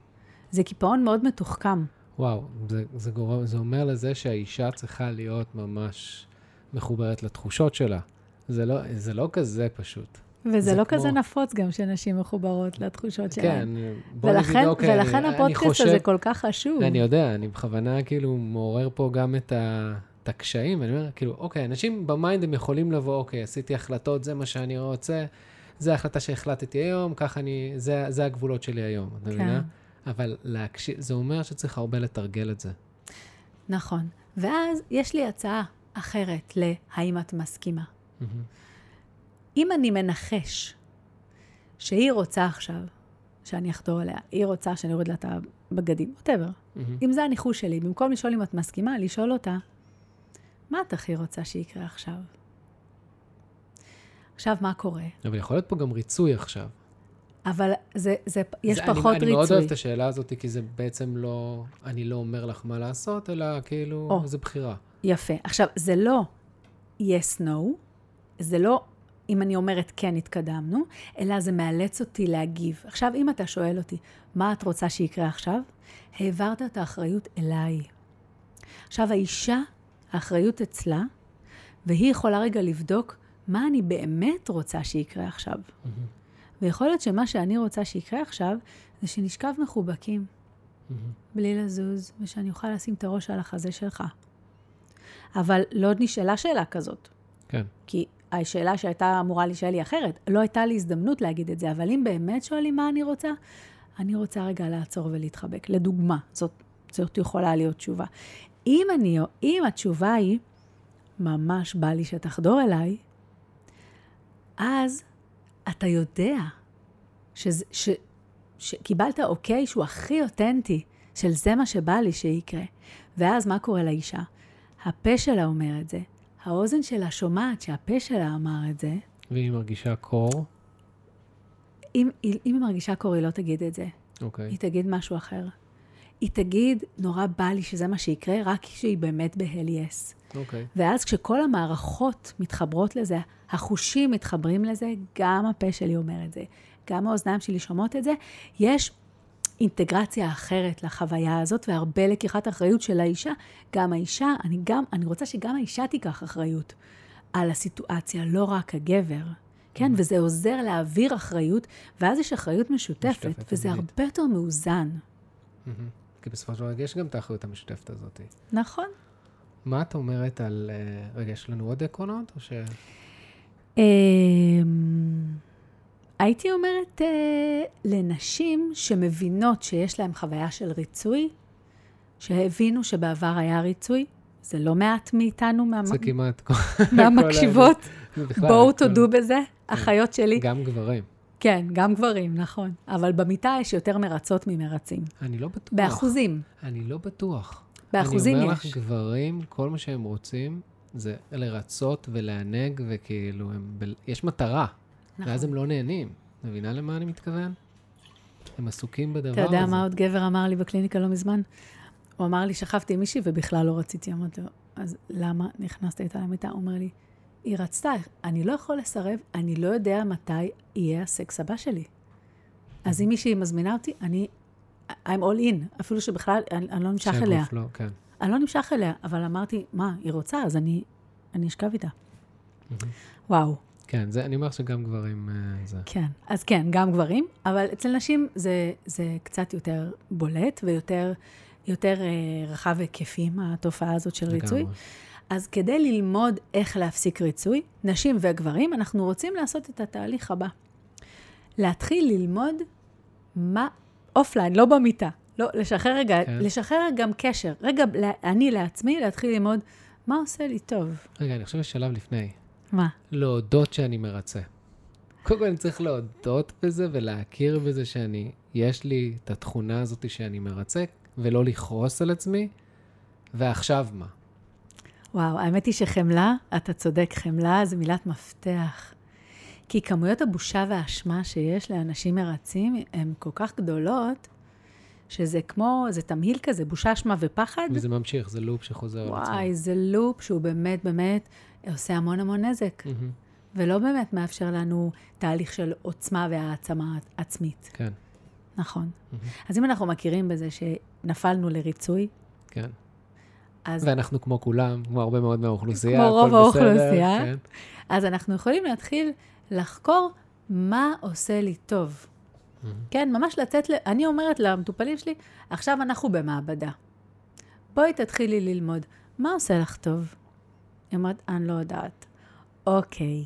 זה קיפאון מאוד מתוחכם. וואו, זה, זה, גורם, זה אומר לזה שהאישה צריכה להיות ממש מחוברת לתחושות שלה. זה לא, זה לא כזה פשוט. וזה זה לא כמו- כזה נפוץ גם שנשים מחוברות לתחושות שלהן. כן, בוא ולכן, נגיד, אוקיי, ולכן אני, הפודקאסט אני חושב, הזה כל כך חשוב. אני יודע, אני בכוונה כאילו מעורר פה גם את, ה, את הקשיים, ואני אומר, כאילו, אוקיי, אנשים ב mind הם יכולים לבוא, אוקיי, עשיתי החלטות, זה מה שאני רוצה, זה ההחלטה שהחלטתי היום, ככה אני, זה, זה הגבולות שלי היום, את מבינה? אבל להקשיב, זה אומר שצריך הרבה לתרגל את זה. נכון. ואז יש לי הצעה אחרת ל"האם את מסכימה?" אם אני מנחש שהיא רוצה עכשיו שאני אחדור אליה, היא רוצה שאני אוריד לה את הבגדים, ווטאבר. אם זה הניחוש שלי, במקום לשאול אם את מסכימה, לשאול אותה, מה את הכי רוצה שיקרה עכשיו? עכשיו, מה קורה? אבל יכול להיות פה גם ריצוי עכשיו. אבל זה, זה, יש זה- פחות אני, ריצוי. אני מאוד אוהב את השאלה הזאת, כי זה בעצם לא, אני לא אומר לך מה לעשות, אלא כאילו, או. זה בחירה. יפה. עכשיו, זה לא yes, no, זה לא אם אני אומרת כן, התקדמנו, אלא זה מאלץ אותי להגיב. עכשיו, אם אתה שואל אותי, מה את רוצה שיקרה עכשיו? העברת את האחריות אליי. עכשיו, האישה, האחריות אצלה, והיא יכולה רגע לבדוק מה אני באמת רוצה שיקרה עכשיו. מהמם. ויכול להיות שמה שאני רוצה שיקרה עכשיו, זה שנשכב מחובקים, מהמם. בלי לזוז, ושאני אוכל לשים את הראש על החזה שלך. אבל לא נשאלה שאלה כזאת. כן. כי השאלה שהייתה אמורה להישאל היא אחרת. לא הייתה לי הזדמנות להגיד את זה, אבל אם באמת שואלים מה אני רוצה, אני רוצה רגע לעצור ולהתחבק. לדוגמה, זאת, זאת יכולה להיות תשובה. אם, אני, אם התשובה היא, ממש בא לי שתחדור אליי, אז אתה יודע שזה, ש, שקיבלת אוקיי שהוא הכי אותנטי, של זה מה שבא לי שיקרה. ואז מה קורה לאישה? הפה שלה אומר את זה, האוזן שלה שומעת שהפה שלה אמר את זה. ואם היא מרגישה קור, אם, אם היא מרגישה קור, היא לא תגיד את זה. אוקיי. היא תגיד משהו אחר. היא תגיד, נורא בא לי שזה מה שיקרה, רק כשהיא באמת בהל יס. אוקיי. ואז כשכל המערכות מתחברות לזה, החושים מתחברים לזה, גם הפה שלי אומר את זה, גם האוזניים שלי שומעות את זה, יש אינטגרציה אחרת לחוויה הזאת, והרבה לקיחת אחריות של האישה. גם האישה, אני גם, אני רוצה שגם האישה תיקח אחריות על הסיטואציה, לא רק הגבר. כן, וזה עוזר להעביר אחריות, ואז יש אחריות משותפת, משותפת, וזה. הרבה יותר מאוזן. מהמם. כי בסופו של דבר יש גם את האחריות המשותפת הזאת. נכון. מה את אומרת על... אה, רגע, יש לנו עוד עקרונות? או ש... אמ, הייתי אומרת אה, לנשים שמבינות שיש להן חוויה של ריצוי, שהבינו שבעבר היה ריצוי, זה לא מעט מאיתנו, מה, זה כמעט... כל- מהמקשיבות, בואו כל- תודו בזה, אחיות שלי. גם גברים. כן, גם גברים, נכון. אבל במיטה יש יותר מרצות ממרצים. אני לא בטוח. באחוזים, אני לא בטוח. באחוזים אני אומר לך, יש. גברים, כל מה שהם רוצים זה לרצות ולענג, וכאילו, הם ב... יש מטרה, נכון. ואז הם לא נהנים. מבינה למה אני מתכוון? הם עסוקים בדבר אתה הזה. יודע מה עוד גבר אמר לי בקליניקה לא מזמן? הוא אמר לי, שכבתי עם מישהי ובכלל לא רציתי. אמרתי לו, אז למה נכנסת איתה למיטה? הוא אומר לי, היא רצתה, אני לא יכול לסרב, אני לא יודע מתי יהיה הסקס הבא שלי. אז אם מישהי מזמינה אותי, אני, I'm all in, אפילו שבכלל אני, אני לא נמשך אליה. שהגוף לא, כן. אני לא נמשך אליה, אבל אמרתי, מה, היא רוצה, אז אני, אני אשכב איתה. וואו, כן, זה, אני אומר שגם גברים אה, זה. כן. אז כן, גם גברים, אבל אצל נשים זה, זה קצת יותר בולט ויותר יותר, אה, רחב היקפי, התופעה הזאת של ריצוי. לגמרי. אז כדי ללמוד איך להפסיק ריצוי, נשים וגברים, אנחנו רוצים לעשות את התהליך הבא. להתחיל ללמוד מה, אופליין, לא במיטה. לא, לשחרר רגע, כן. לשחרר גם קשר. רגע, אני לעצמי, להתחיל ללמוד מה עושה לי טוב. רגע, אני חושב שיש שלב לפני. מה? להודות שאני מרצה. קודם כל אני צריך להודות בזה ולהכיר בזה שאני, יש לי את התכונה הזאת שאני מרצה, ולא לכעוס על עצמי, ועכשיו מה? וואו, האמת היא שחמלה, אתה צודק, חמלה זה מילת מפתח. כי כמויות הבושה והאשמה שיש לאנשים מרצים הן כל כך גדולות, שזה כמו, זה תמהיל כזה, בושה, אשמה ופחד. וזה ממשיך, זה לופ שחוזר על עצמו. וואי, זה לופ שהוא באמת באמת עושה המון המון נזק, מהמם, ולא באמת מאפשר לנו תהליך של עוצמה והעצמה עצמית. כן, נכון. מהמם, אז אם אנחנו מכירים בזה שנפלנו לריצוי, כן. אז ואנחנו כמו כולם, כמו הרבה מאוד מהאוכלוסייה, כמו רוב הכל בסדר, האוכלוסייה. כן. אז אנחנו יכולים להתחיל לחקור מה עושה לי טוב. מהמם, כן, ממש לתת, ל... אני אומרת למטופלים שלי, עכשיו אנחנו במעבדה. בואי תתחילי ללמוד, מה עושה לך טוב? היא אומרת, אני לא יודעת. אוקיי,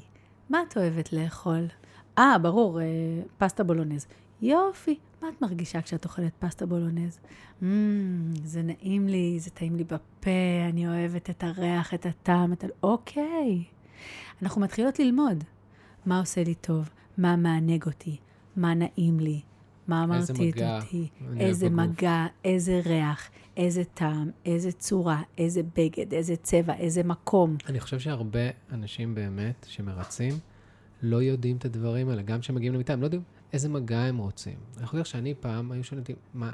מה את אוהבת לאכול? אה, ברור, אה, פסטה בולונז. יופי, מה את מרגישה כשאת אוכלת פסטה בולונז? Mm, זה נעים לי, זה טעים לי בפה, אני אוהבת את הריח, את הטעם, את ה... אוקיי. אנחנו מתחילות ללמוד מה עושה לי טוב, מה מענג אותי, מה נעים לי, מה מרטיט אותי, איזה בגוף. מגע, איזה ריח, איזה טעם, איזה צורה, איזה בגד, איזה צבע, איזה מקום. אני חושב שהרבה אנשים באמת שמרצים, לא יודעים את הדברים האלה, גם כשהם מגיעים למיטה, הם לא יודעים איזה מגע הם רוצים. אני חושב שאני פעם, היו שואלים אותי, מה,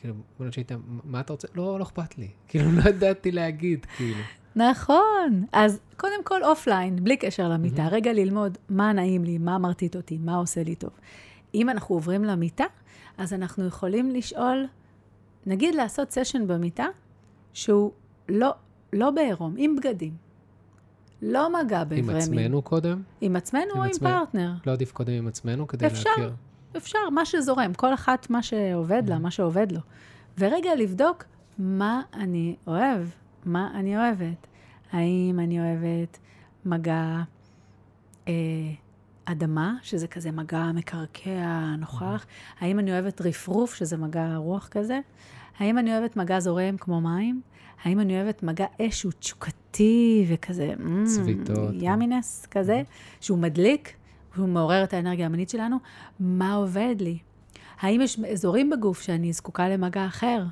כאילו, בוא נשאל איתם, מה אתה רוצה? לא, לא אכפת לי. *laughs* כאילו, לא ידעתי להגיד, כאילו. נכון. אז קודם כל offline, בלי קשר למיטה, רגע ללמוד מה נעים לי, מה מרטיט אותי, מה עושה לי טוב. אם אנחנו עוברים למיטה, אז אנחנו יכולים לשאול, נגיד לעשות סשן במיטה, שהוא לא, לא בעירום, עם בגדים. לא מגע באיברי עם מין. עצמנו קודם? עם עצמנו עם או עם עצמנו. פרטנר. לא עדיף קודם עם עצמנו כדי אפשר. להכיר? אפשר, מה שזורם, כל אחת מה שעובד לה, מה שעובד לו. ורגע לבדוק מה אני אוהב, מה אני אוהבת. האם אני אוהבת מגע אה, אדמה, שזה כזה מגע מקרקע נוכח? האם אני אוהבת רפרוף, שזה מגע רוח כזה? האם אני אוהבת מגע זורם כמו מים? האם אני אוהבת מגע אש שהוא תשוקתי וכזה, mm, צביטות. ימינס כזה, שהוא מדליק, שהוא מעורר את האנרגיה המינית שלנו? מה עובד לי? האם יש אזורים בגוף שאני זקוקה למגע אחר?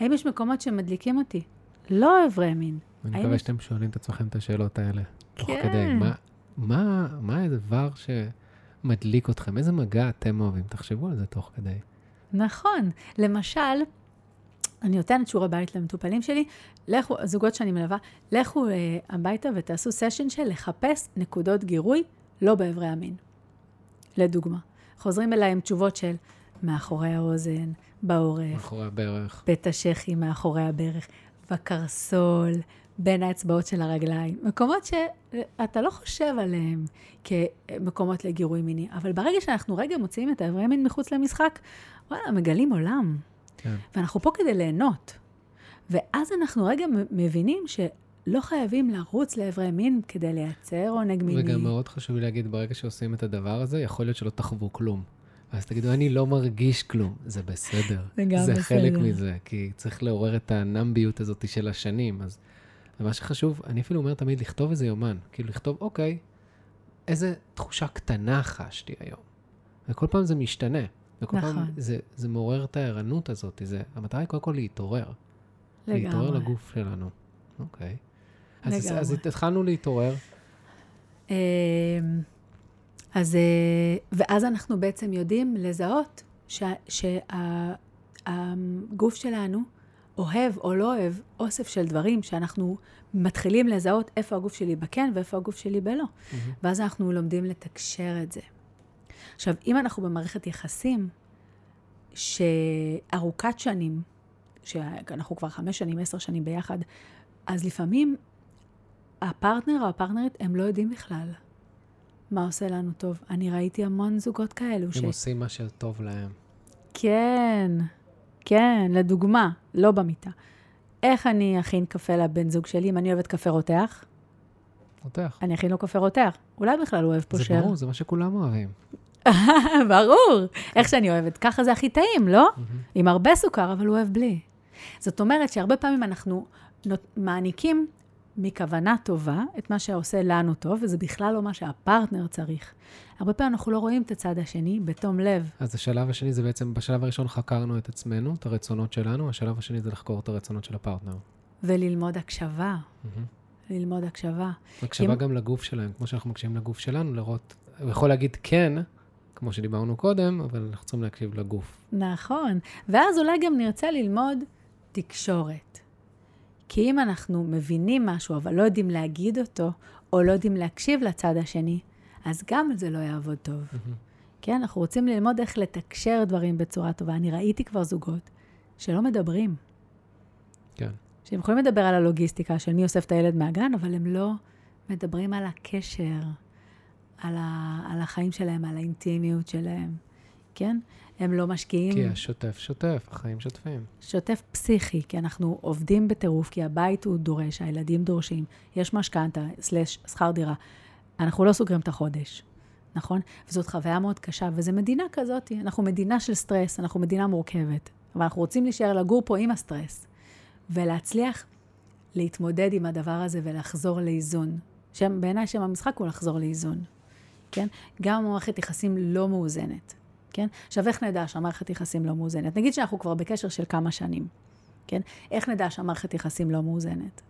האם יש מקומות שמדליקים אותי? לא אברי מין. אני מקווה שאתם שואלים את עצמכם את השאלות האלה. תוך כן. כדי, מה, מה, מה הדבר שמדליק אתכם? איזה מגע אתם אוהבים? תחשבו על זה תוך כדי. נכון. למשל, אני נותנת שיעורי בית למטופלים שלי, לכו, זוגות שאני מלווה, לכו אה, הביתה ותעשו סשן של לחפש נקודות גירוי לא באיברי המין. לדוגמה, חוזרים אליי עם תשובות של מאחורי האוזן, בעורף, מאחורי הברך. בית השחי מאחורי הברך, בקרסול, בין האצבעות של הרגליים. מקומות שאתה לא חושב עליהם כמקומות לגירוי מיני, אבל ברגע שאנחנו רגע מוציאים את האיברי מין מחוץ למשחק, וואלה, מגלים עולם. כן. ואנחנו פה כדי ליהנות. ואז אנחנו רגע מבינים שלא חייבים לרוץ לאיברי מין כדי לייצר עונג מיני. וגם מאוד חשוב לי להגיד, ברגע שעושים את הדבר הזה, יכול להיות שלא תחוו כלום. אז תגידו, אני לא מרגיש כלום. זה בסדר. זה גם זה חלק בסדר. מזה, כי צריך לעורר את הנמביות הזאת של השנים. אז ומה שחשוב, אני אפילו אומר תמיד לכתוב איזה יומן. כאילו לכתוב, אוקיי, איזה תחושה קטנה חשתי היום. וכל פעם זה משתנה. וכל פעם נכון. זה, זה מעורר את הערנות הזאת. זה, המטרה היא קודם כל להתעורר. להתעורר לגמרי. לגוף שלנו. אוקיי. אז, אז, לגמרי. אז התחלנו להתעורר. אז, אה, ואז אנחנו בעצם יודעים לזהות שהגוף שלנו אוהב או לא אוהב אוסף של דברים שאנחנו מתחילים לזהות איפה הגוף שלי בכן ואיפה הגוף שלי בלא. ואז אנחנו לומדים לתקשר את זה. עכשיו, אם אנחנו במערכת יחסים שארוכת שנים, שאנחנו כבר חמש שנים, עשר שנים ביחד, אז לפעמים הפרטנר או הפרטנרית, הם לא יודעים בכלל מה עושה לנו טוב. אני ראיתי המון זוגות כאלו. הם ש... עושים מה שטוב להם. כן, כן, לדוגמה, לא במיטה. איך אני אכין קפה לבן זוג שלי אם אני אוהבת קפה רותח? רותח. אני אכין לו קפה רותח. אולי בכלל הוא אוהב פושר. זה ברור, זה מה שכולם אוהבים. *laughs* ברור. איך שאני אוהבת, ככה זה הכי טעים, לא? עם הרבה סוכר, אבל הוא אוהב בלי. זאת אומרת שהרבה פעמים אנחנו מעניקים מכוונה טובה את מה שעושה לנו טוב, וזה בכלל לא מה שהפרטנר צריך. הרבה פעמים אנחנו לא רואים את הצד השני בתום לב. אז השלב השני זה בעצם, בשלב הראשון חקרנו את עצמנו, את הרצונות שלנו, השלב השני זה לחקור את הרצונות של הפרטנר. וללמוד הקשבה. ללמוד הקשבה. הקשבה אם... גם לגוף שלהם, כמו שאנחנו מקשיבים לגוף שלנו, לראות, הוא יכול להגיד כן, כמו שדיברנו קודם, אבל אנחנו צריכים להקשיב לגוף. נכון. ואז אולי גם נרצה ללמוד תקשורת. כי אם אנחנו מבינים משהו, אבל לא יודעים להגיד אותו, או לא יודעים להקשיב לצד השני, אז גם זה לא יעבוד טוב. כן, אנחנו רוצים ללמוד איך לתקשר דברים בצורה טובה. אני ראיתי כבר זוגות שלא מדברים. כן. שהם יכולים לדבר על הלוגיסטיקה של מי אוסף את הילד מהגן, אבל הם לא מדברים על הקשר, על, ה, על החיים שלהם, על האינטימיות שלהם, כן? הם לא משקיעים... כי השוטף שוטף, החיים שוטפים. שוטף פסיכי, כי אנחנו עובדים בטירוף, כי הבית הוא דורש, הילדים דורשים, יש משכנתה, סלש שכר דירה. אנחנו לא סוגרים את החודש, נכון? וזאת חוויה מאוד קשה, וזו מדינה כזאת, אנחנו מדינה של סטרס, אנחנו מדינה מורכבת, אבל אנחנו רוצים להישאר לגור פה עם הסטרס, ולהצליח להתמודד עם הדבר הזה ולחזור לאיזון. שם, בעיניי שם המשחק הוא לחזור לאיזון, כן? גם מערכת יחסים לא מאוזנת. כן? עכשיו, איך נדע שהמערכת יחסים לא מאוזנת? נגיד שאנחנו כבר בקשר של כמה שנים, כן? איך נדע שהמערכת יחסים לא מאוזנת?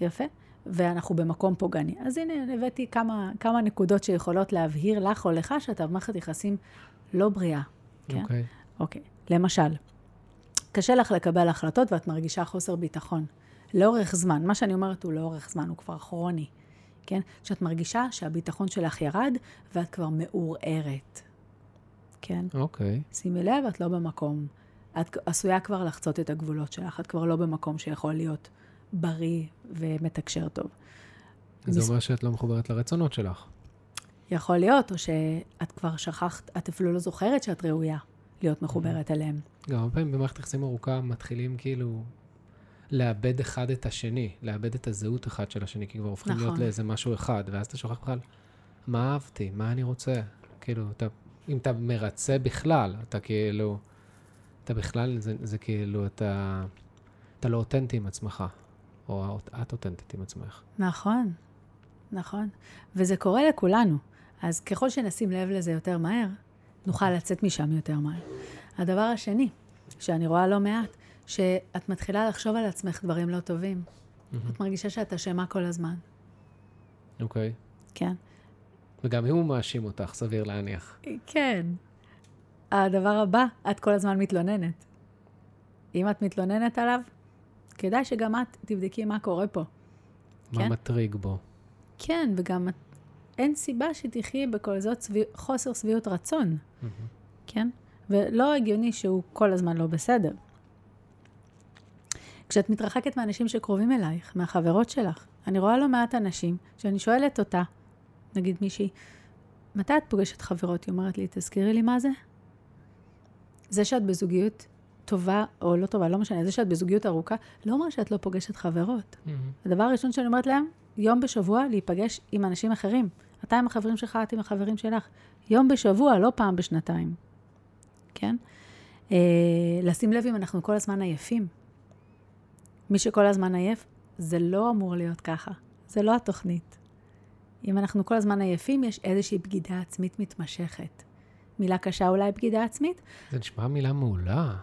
יפה. ואנחנו במקום פוגעני. אז הנה, הבאתי כמה, כמה נקודות שיכולות להבהיר לך או לך שאתה במערכת יחסים לא בריאה. כן? אוקיי. Okay. אוקיי. Okay. למשל, קשה לך לקבל החלטות ואת מרגישה חוסר ביטחון. לאורך זמן, מה שאני אומרת הוא לאורך זמן, הוא כבר כרוני. כן? כשאת מרגישה שהביטחון שלך ירד ואת כבר מעורערת. כן? אוקיי. Okay. שימי לב, את לא במקום. את עשויה כבר לחצות את הגבולות שלך, את כבר לא במקום שיכול להיות בריא ומתקשר טוב. זה מס... אומר שאת לא מחוברת לרצונות שלך. יכול להיות, או שאת כבר שכחת, את אפילו לא זוכרת שאת ראויה להיות מחוברת אליהם. גם הרבה פעמים במערכת יחסים ארוכה מתחילים כאילו לאבד אחד את השני, לאבד את הזהות אחד של השני, כי כבר הופכים נכון. להיות לאיזה משהו אחד, ואז אתה שוכח בכלל, מה אהבתי, מה אני רוצה? כאילו, אתה אם אתה מרצה בכלל, אתה כאילו, אתה בכלל, זה, זה כאילו, אתה, אתה לא אותנטי עם עצמך, או את אותנטית עם עצמך. נכון, נכון. וזה קורה לכולנו. אז ככל שנשים לב לזה יותר מהר, נוכל לצאת משם יותר מהר. הדבר השני, שאני רואה לא מעט, שאת מתחילה לחשוב על עצמך דברים לא טובים. Mm-hmm. את מרגישה שאת אשמה כל הזמן. אוקיי. Okay. כן. וגם הוא מאשים אותך, סביר להניח. כן. הדבר הבא, את כל הזמן מתלוננת. אם את מתלוננת עליו, כדאי שגם את תבדקי מה קורה פה. מה כן? מטריג בו. כן, וגם אין סיבה שתחי בכל זאת סבי... חוסר שביעות רצון, mm-hmm. כן? ולא הגיוני שהוא כל הזמן לא בסדר. כשאת מתרחקת מאנשים שקרובים אלייך, מהחברות שלך, אני רואה לא מעט אנשים שאני שואלת אותה, נגיד מישהי, מתי את פוגשת חברות? היא אומרת לי, תזכירי לי מה זה. זה שאת בזוגיות טובה או לא טובה, לא משנה, זה שאת בזוגיות ארוכה, לא אומר שאת לא פוגשת חברות. Mm-hmm. הדבר הראשון שאני אומרת להם, יום בשבוע להיפגש עם אנשים אחרים. אתה עם החברים שלך, את עם החברים שלך. יום בשבוע, לא פעם בשנתיים. כן? אה, לשים לב אם אנחנו כל הזמן עייפים. מי שכל הזמן עייף, זה לא אמור להיות ככה. זה לא התוכנית. אם אנחנו כל הזמן עייפים, יש איזושהי בגידה עצמית מתמשכת. מילה קשה אולי בגידה עצמית? זה נשמע מילה מעולה.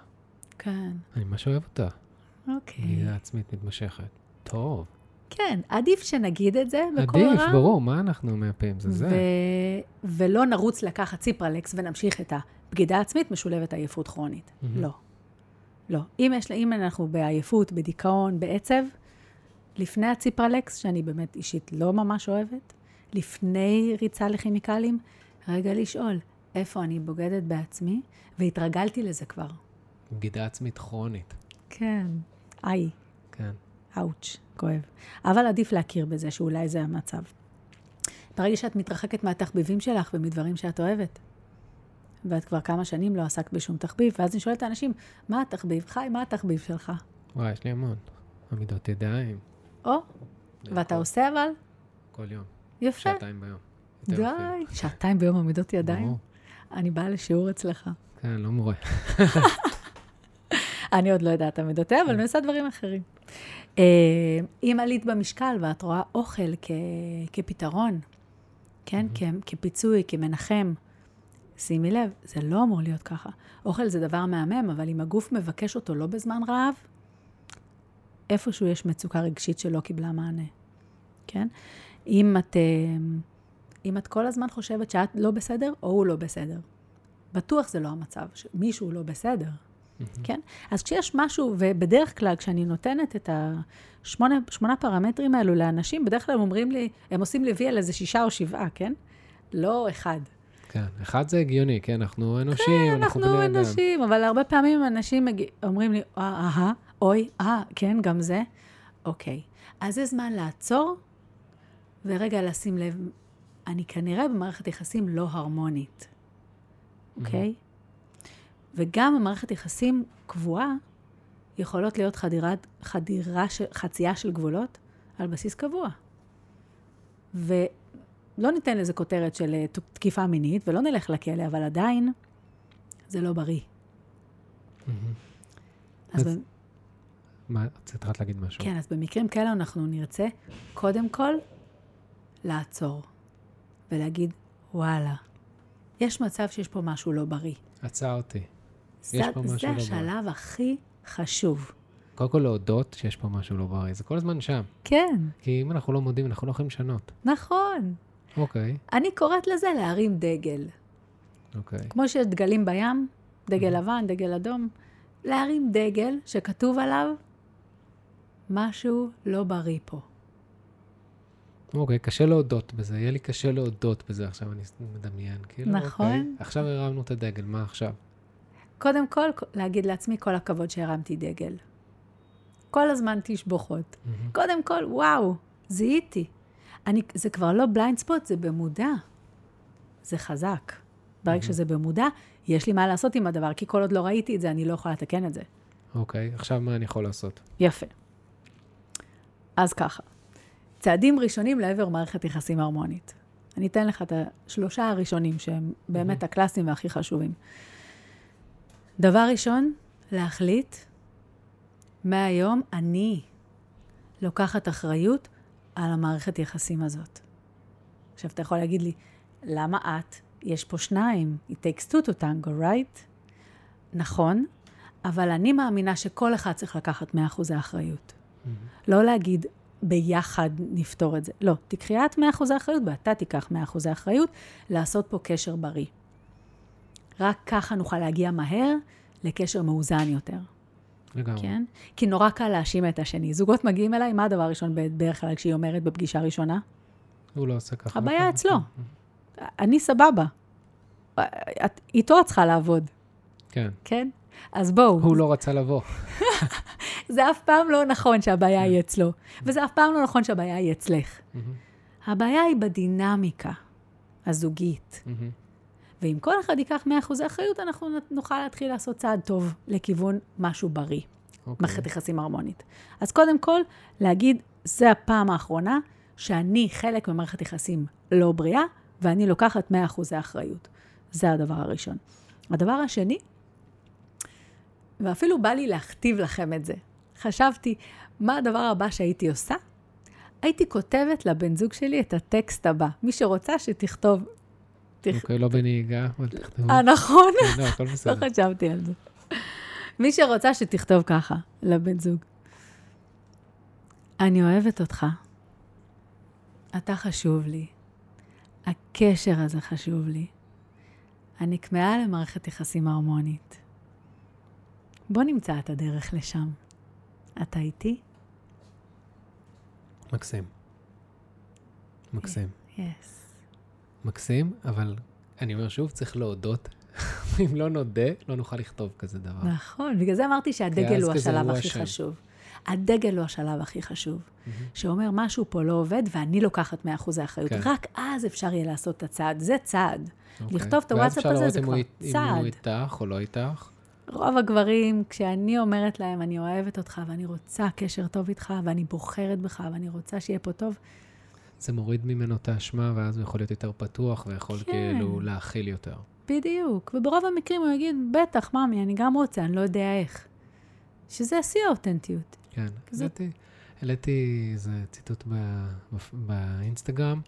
כן. אני ממש אוהב אותה. אוקיי. בגידה עצמית מתמשכת. טוב. כן, עדיף שנגיד את זה בקול רם. עדיף, ברור, מה אנחנו מהפעמים? זה ו... זה. ולא נרוץ לקחת ציפרלקס ונמשיך את הבגידה העצמית משולבת עייפות כרונית. Mm-hmm. לא. לא. אם, יש, אם אנחנו בעייפות, בדיכאון, בעצב, לפני הציפרלקס, שאני באמת אישית לא ממש אוהבת, לפני ריצה לכימיקלים, רגע לשאול, איפה אני בוגדת בעצמי, והתרגלתי לזה כבר. בגידה עצמית כרונית. כן. איי, כן. אאוץ', כואב. אבל עדיף להכיר בזה שאולי זה המצב. ברגע שאת מתרחקת מהתחביבים שלך ומדברים שאת אוהבת, ואת כבר כמה שנים לא עסקת בשום תחביב, ואז אני שואלת את האנשים, מה התחביב? חי, מה התחביב שלך? וואי, יש לי המון. עמידות ידיים. או, ואתה עושה אבל? כל יום. יפה. שעתיים ביום. אפילו. די, שעתיים ביום עמידות ידיים? ברור. אני באה לשיעור אצלך. כן, לא מורה. *laughs* אני עוד לא יודעת עמידותי, אבל אני עושה דברים אחרים. אה, אם עלית במשקל ואת רואה אוכל כ- כפתרון, כן? כ- כפיצוי, כמנחם, שימי לב, זה לא אמור להיות ככה. אוכל זה דבר מהמם, אבל אם הגוף מבקש אותו לא בזמן רעב, איפשהו יש מצוקה רגשית שלא קיבלה מענה, כן? אם את, אה, אם את כל הזמן חושבת שאת לא בסדר, או הוא לא בסדר. בטוח זה לא המצב, שמישהו לא בסדר, כן? אז כשיש משהו, ובדרך כלל כשאני נותנת את השמונה שמונה פרמטרים האלו לאנשים, בדרך כלל הם אומרים לי, הם עושים לי וי על איזה שישה או שבעה, כן? לא אחד. כן, אחד זה הגיוני, כן, אנחנו אנושים, אנחנו בני אנחנו אדם. אנשים, אבל הרבה פעמים אנשים מגיע, אומרים לי, אה, אהה, אוי, אה, כן, גם זה. אוקיי. אז זה זמן לעצור, ורגע לשים לב, אני כנראה במערכת יחסים לא הרמונית, אוקיי? וגם במערכת יחסים קבועה, יכולות להיות חדירת, חדירה, של, חצייה של גבולות על בסיס קבוע. ולא ניתן לזה כותרת של אה, תקיפה מינית, ולא נלך לכלא, אבל עדיין זה לא בריא. מהמם. אז, אז- ב- מה, התחלת להגיד משהו? כן, אז במקרים כאלה אנחנו נרצה קודם כל לעצור ולהגיד, וואלה, יש מצב שיש פה משהו לא בריא. עצרתי. זה, פה משהו זה לא בריא. השלב הכי חשוב. קודם כל להודות שיש פה משהו לא בריא, זה כל הזמן שם. כן, כי אם אנחנו לא מודים, אנחנו לא יכולים לשנות. נכון. אוקיי, אני קוראת לזה להרים דגל. אוקיי. כמו שיש דגלים בים, דגל לבן, דגל אדום, להרים דגל שכתוב עליו, משהו לא בריא פה. אוקיי, קשה להודות בזה, יהיה לי קשה להודות בזה עכשיו, אני מדמיין. כאילו, נכון. אוקיי, עכשיו הרמנו את הדגל, מה עכשיו? קודם כל, להגיד לעצמי כל הכבוד שהרמתי דגל. כל הזמן תשבוכות. מהמם. קודם כל, וואו, זיהיתי. אני, זה כבר לא בליינד ספוט, זה במודע. זה חזק. ברגע שזה במודע, יש לי מה לעשות עם הדבר, כי כל עוד לא ראיתי את זה, אני לא יכולה לתקן את זה. אוקיי, עכשיו מה אני יכול לעשות? יפה. אז ככה, צעדים ראשונים לעבר מערכת יחסים הרמונית. אני אתן לך את השלושה הראשונים שהם באמת הקלאסיים והכי חשובים. דבר ראשון, להחליט, מהיום אני לוקחת אחריות על המערכת יחסים הזאת. עכשיו, אתה יכול להגיד לי, למה את? יש פה שניים, it takes two to tango, right? נכון, אבל אני מאמינה שכל אחד צריך לקחת 100% האחריות. לא להגיד, ביחד נפתור את זה. לא, תקחי את 100% האחריות ואתה תיקח 100% האחריות, לעשות פה קשר בריא. רק ככה נוכל להגיע מהר לקשר מאוזן יותר, לגמרי. כן? כי נורא קל להאשים את השני. זוגות מגיעים אליי, מה הדבר הראשון בדרך כלל כשהיא אומרת בפגישה ראשונה? הוא לא עושה ככה. הבעיה וככה. אצלו. אני סבבה. את, איתו את צריכה לעבוד, כן. כן? אז בואו. הוא לא רצה לבוא. *laughs* זה אף פעם לא נכון שהבעיה היא אצלו, וזה אף פעם לא נכון שהבעיה היא אצלך. הבעיה היא בדינמיקה הזוגית. ואם כל אחד ייקח 100% אחריות, אנחנו נוכל להתחיל לעשות צעד טוב לכיוון משהו בריא, אוקיי. מערכת יחסים הרמונית. אז קודם כל, להגיד, זה הפעם האחרונה שאני חלק ממערכת יחסים לא בריאה, ואני לוקחת 100% האחריות. זה הדבר הראשון. הדבר השני, ואפילו בא לי להכתיב לכם את זה. חשבתי, מה הדבר הבא שהייתי עושה? הייתי כותבת לבן זוג שלי את הטקסט הבא. מי שרוצה שתכתוב. תכ- אוקיי, לא בנהיגה, אבל תכתבו. אה, נכון? כן, לא, הכל לא בסדר. חשבתי על זה. מי שרוצה שתכתוב ככה לבן זוג. אני אוהבת אותך. אתה חשוב לי. הקשר הזה חשוב לי. אני כמהה למערכת יחסים הרמונית. בוא נמצא את הדרך לשם. אתה איתי? מקסים. מקסים. יס. מקסים, אבל אני אומר שוב, צריך להודות. *laughs* אם לא נודה, לא נוכל לכתוב כזה דבר. נכון, בגלל זה אמרתי שהדגל הוא השלב הוא הכי אשם. חשוב. הדגל הוא השלב הכי חשוב, שאומר משהו פה לא עובד ואני לוקחת 100% האחריות. כן. רק אז אפשר יהיה לעשות את הצעד, זה צעד. אוקיי. לכתוב את הוואטסאפ הזה ואז זה אפשר כבר לראות אם הוא- אם צעד. הוא איתך או לא איתך. רוב הגברים, כשאני אומרת להם, אני אוהבת אותך ואני רוצה קשר טוב איתך ואני בוחרת בך ואני רוצה שיהיה פה טוב, זה מוריד ממנו את האשמה, ואז הוא יכול להיות יותר פתוח, ויכול כן. כאילו להכיל יותר. בדיוק. וברוב המקרים הוא יגיד, בטח, ממי, אני גם רוצה, אני לא יודע איך. שזה שיא האותנטיות. כן. כזה- העליתי, איזה ציטוט ב- בפ- באינסטגרם.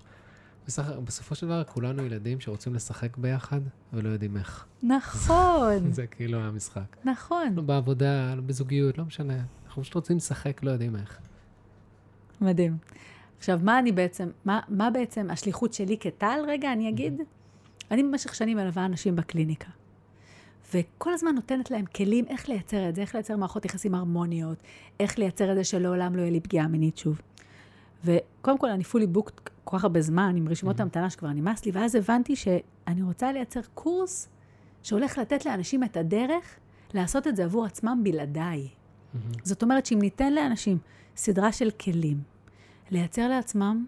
בסך, בסופו של דבר, כולנו ילדים שרוצים לשחק ביחד, ולא יודעים איך. נכון, *laughs* זה כאילו המשחק. נכון. לא בעבודה, לא בזוגיות, לא משנה. אנחנו פשוט רוצים לשחק, לא יודעים איך. מדהים. עכשיו, מה אני בעצם, מה, מה בעצם השליחות שלי כטל? רגע, אני אגיד. אני במשך שנים מלווה אנשים בקליניקה. וכל הזמן נותנת להם כלים איך לייצר את זה, איך לייצר מערכות יחסים הרמוניות, איך לייצר את זה שלעולם לא יהיה לי פגיעה מינית שוב. וקודם כל, אני פולי בוקט כל כך הרבה זמן, עם רשימות המתנה שכבר נמאס לי, ואז הבנתי שאני רוצה לייצר קורס שהולך לתת לאנשים את הדרך לעשות את זה עבור עצמם בלעדיי. זאת אומרת שאם ניתן לאנשים סדרה של כלים לייצר לעצמם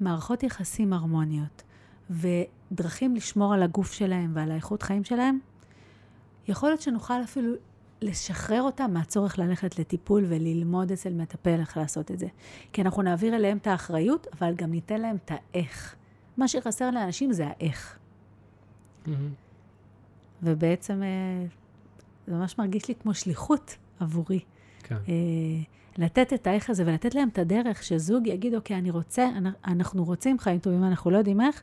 מערכות יחסים הרמוניות ודרכים לשמור על הגוף שלהם ועל האיכות חיים שלהם, יכול להיות שנוכל אפילו לשחרר אותם מהצורך ללכת לטיפול וללמוד אצל מטפל איך לעשות את זה. כי אנחנו נעביר אליהם את האחריות, אבל גם ניתן להם את האיך. מה שחסר לאנשים זה האיך. ובעצם אה, זה ממש מרגיש לי כמו שליחות עבורי. כן. אה, לתת את האיך הזה ולתת להם את הדרך שזוג יגיד, אוקיי, אני רוצה, אנ- אנחנו רוצים חיים טובים, אנחנו לא יודעים איך,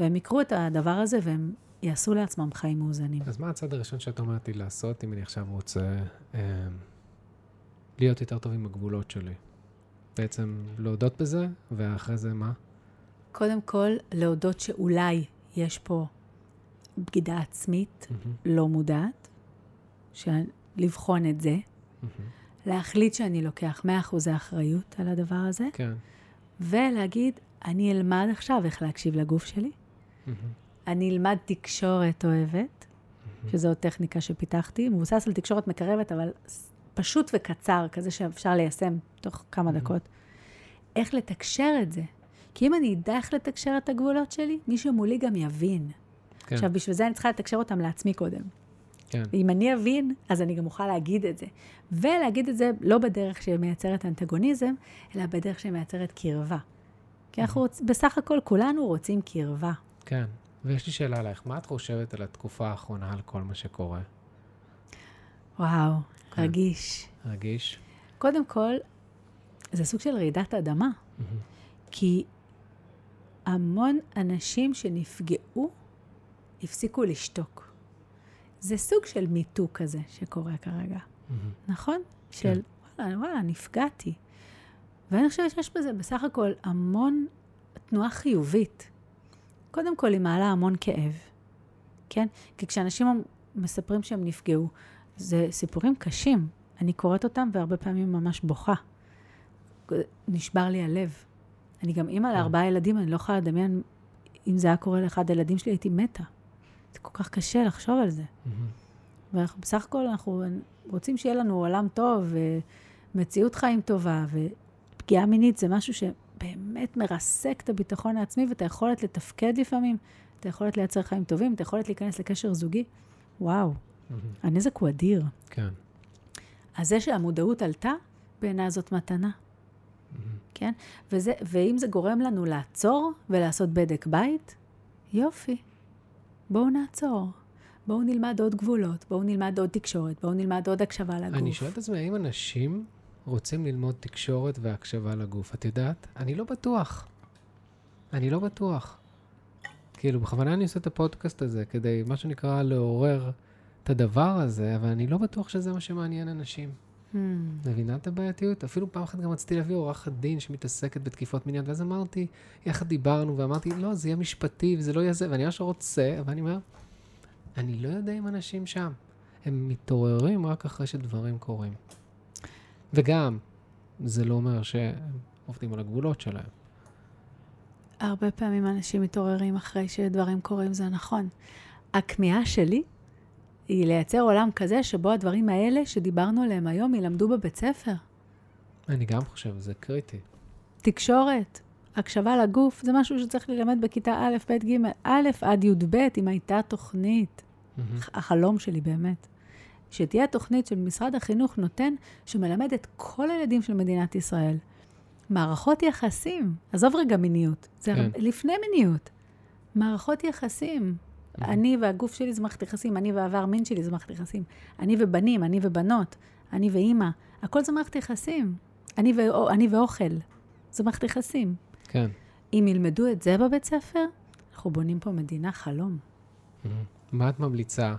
והם יקרו את הדבר הזה והם יעשו לעצמם חיים מאוזנים. אז מה הצעד הראשון שאת אומרת לי לעשות, אם אני עכשיו רוצה אה, להיות יותר טוב עם הגבולות שלי? בעצם להודות בזה, ואחרי זה מה? קודם כל, להודות שאולי יש פה בגידה עצמית לא מודעת, ש- לבחון את זה, להחליט שאני לוקח 100% האחריות על הדבר הזה, כן. ולהגיד, אני אלמד עכשיו איך להקשיב לגוף שלי, אני אלמד תקשורת אוהבת, שזו עוד טכניקה שפיתחתי, מבוסס על תקשורת מקרבת, אבל פשוט וקצר, כזה שאפשר ליישם תוך כמה דקות. איך לתקשר את זה. כי אם אני אדע איך לתקשר את הגבולות שלי, מישהו מולי גם יבין. כן. עכשיו, בשביל זה אני צריכה לתקשר אותם לעצמי קודם. כן. ואם אני אבין, אז אני גם אוכל להגיד את זה. ולהגיד את זה לא בדרך שמייצרת אנטגוניזם, אלא בדרך שמייצרת קרבה. כי אנחנו רוצ... בסך הכל כולנו רוצים קרבה. כן. ויש לי שאלה עלייך, מה את חושבת על התקופה האחרונה, על כל מה שקורה? וואו, כן. רגיש. רגיש? קודם כל, זה סוג של רעידת אדמה, כי המון אנשים שנפגעו הפסיקו לשתוק. זה סוג של מיטו כזה שקורה כרגע, נכון? של וואלה, וואלה, נפגעתי. ואני חושבת שיש בזה בסך הכל המון תנועה חיובית. קודם כל, היא מעלה המון כאב, כן? כי כשאנשים מספרים שהם נפגעו, זה סיפורים קשים. אני קוראת אותם והרבה פעמים ממש בוכה. נשבר לי הלב. אני גם אימא לארבעה ילדים, אני לא יכולה לדמיין, אם זה היה קורה לאחד הילדים שלי, הייתי מתה. זה כל כך קשה לחשוב על זה. ואנחנו בסך הכל, אנחנו רוצים שיהיה לנו עולם טוב, ומציאות חיים טובה, ופגיעה מינית זה משהו שבאמת מרסק את הביטחון העצמי ואת היכולת לתפקד לפעמים, את היכולת לייצר חיים טובים, את היכולת להיכנס לקשר זוגי. וואו, הנזק הוא אדיר. כן. אז זה שהמודעות עלתה, בעיניי זאת מתנה. כן? וזה, ואם זה גורם לנו לעצור ולעשות בדק בית, יופי. בואו נעצור. בואו נלמד עוד גבולות, בואו נלמד עוד תקשורת, בואו נלמד עוד הקשבה לגוף. אני שואל את עצמי, האם אנשים רוצים ללמוד תקשורת והקשבה לגוף? את יודעת? אני לא בטוח. אני לא בטוח. כאילו, בכוונה אני עושה את הפודקאסט הזה, כדי, מה שנקרא, לעורר את הדבר הזה, אבל אני לא בטוח שזה מה שמעניין אנשים. Hmm. מבינה את הבעייתיות? אפילו פעם אחת גם רציתי להביא עורכת דין שמתעסקת בתקיפות מיניות, ואז אמרתי, יחד דיברנו, ואמרתי, לא, זה יהיה משפטי, וזה לא יהיה זה, ואני ממש רוצה, אבל אני אומר, אני לא יודע אם אנשים שם. הם מתעוררים רק אחרי שדברים קורים. וגם, זה לא אומר שהם עובדים על הגבולות שלהם. הרבה פעמים אנשים מתעוררים אחרי שדברים קורים, זה נכון. הכמיהה שלי היא לייצר עולם כזה שבו הדברים האלה שדיברנו עליהם היום ילמדו בבית ספר. אני גם חושב, זה קריטי. תקשורת, הקשבה לגוף, זה משהו שצריך ללמד בכיתה א', ב', ג', א' עד י"ב, אם הייתה תוכנית. מהמם. החלום שלי באמת. שתהיה תוכנית של משרד החינוך נותן, שמלמד את כל הילדים של מדינת ישראל. מערכות יחסים, עזוב רגע מיניות, זה כן. לפני מיניות. מערכות יחסים. אני והגוף שלי זה מערכת יחסים, אני והעבר מין שלי זה מערכת יחסים. אני ובנים, אני ובנות, אני ואימא, הכל זה מערכת יחסים. אני, ו... אני ואוכל, זה מערכת יחסים. כן. אם ילמדו את זה בבית ספר, אנחנו בונים פה מדינה חלום. מה את ממליצה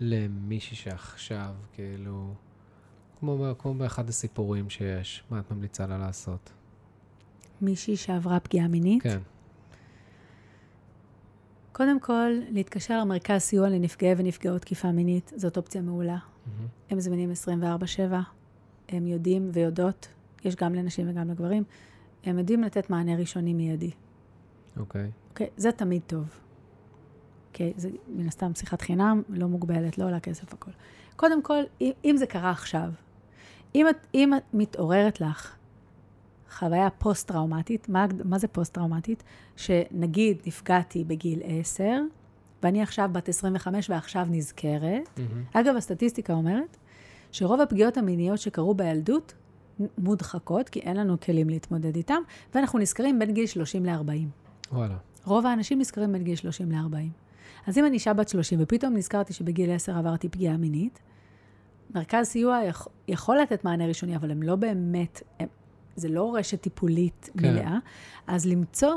למישהי שעכשיו, כאילו, כמו, כמו באחד הסיפורים שיש, מה את ממליצה לה לעשות? מישהי שעברה פגיעה מינית, כן. קודם כל, להתקשר למרכז סיוע לנפגעי ונפגעות תקיפה מינית, זאת אופציה מעולה. מהמם. הם זמינים 24/7, הם יודעים ויודעות, יש גם לנשים וגם לגברים, הם יודעים לתת מענה ראשוני מיידי. אוקיי. אוקיי? זה תמיד טוב. אוקיי? זה מן הסתם שיחת חינם, לא מוגבלת, לא עולה כסף הכל. קודם כל, אם, אם זה קרה עכשיו, אם את, אם את מתעוררת לך חוויה פוסט-טראומטית, מה, מה זה פוסט-טראומטית? שנגיד נפגעתי בגיל 10, ואני עכשיו בת 25 ועכשיו נזכרת. מהמם. אגב, הסטטיסטיקה אומרת שרוב הפגיעות המיניות שקרו בילדות מודחקות, כי אין לנו כלים להתמודד איתם, ואנחנו נזכרים בין גיל 30 ל-40. וואלה. רוב האנשים נזכרים בין גיל 30 ל-40. אז אם אני אישה בת 30 ופתאום נזכרתי שבגיל 10 עברתי פגיעה מינית, מרכז סיוע יכ, יכול לתת מענה ראשוני, אבל הם לא באמת, הם, זה לא רשת טיפולית כן. מלאה. אז למצוא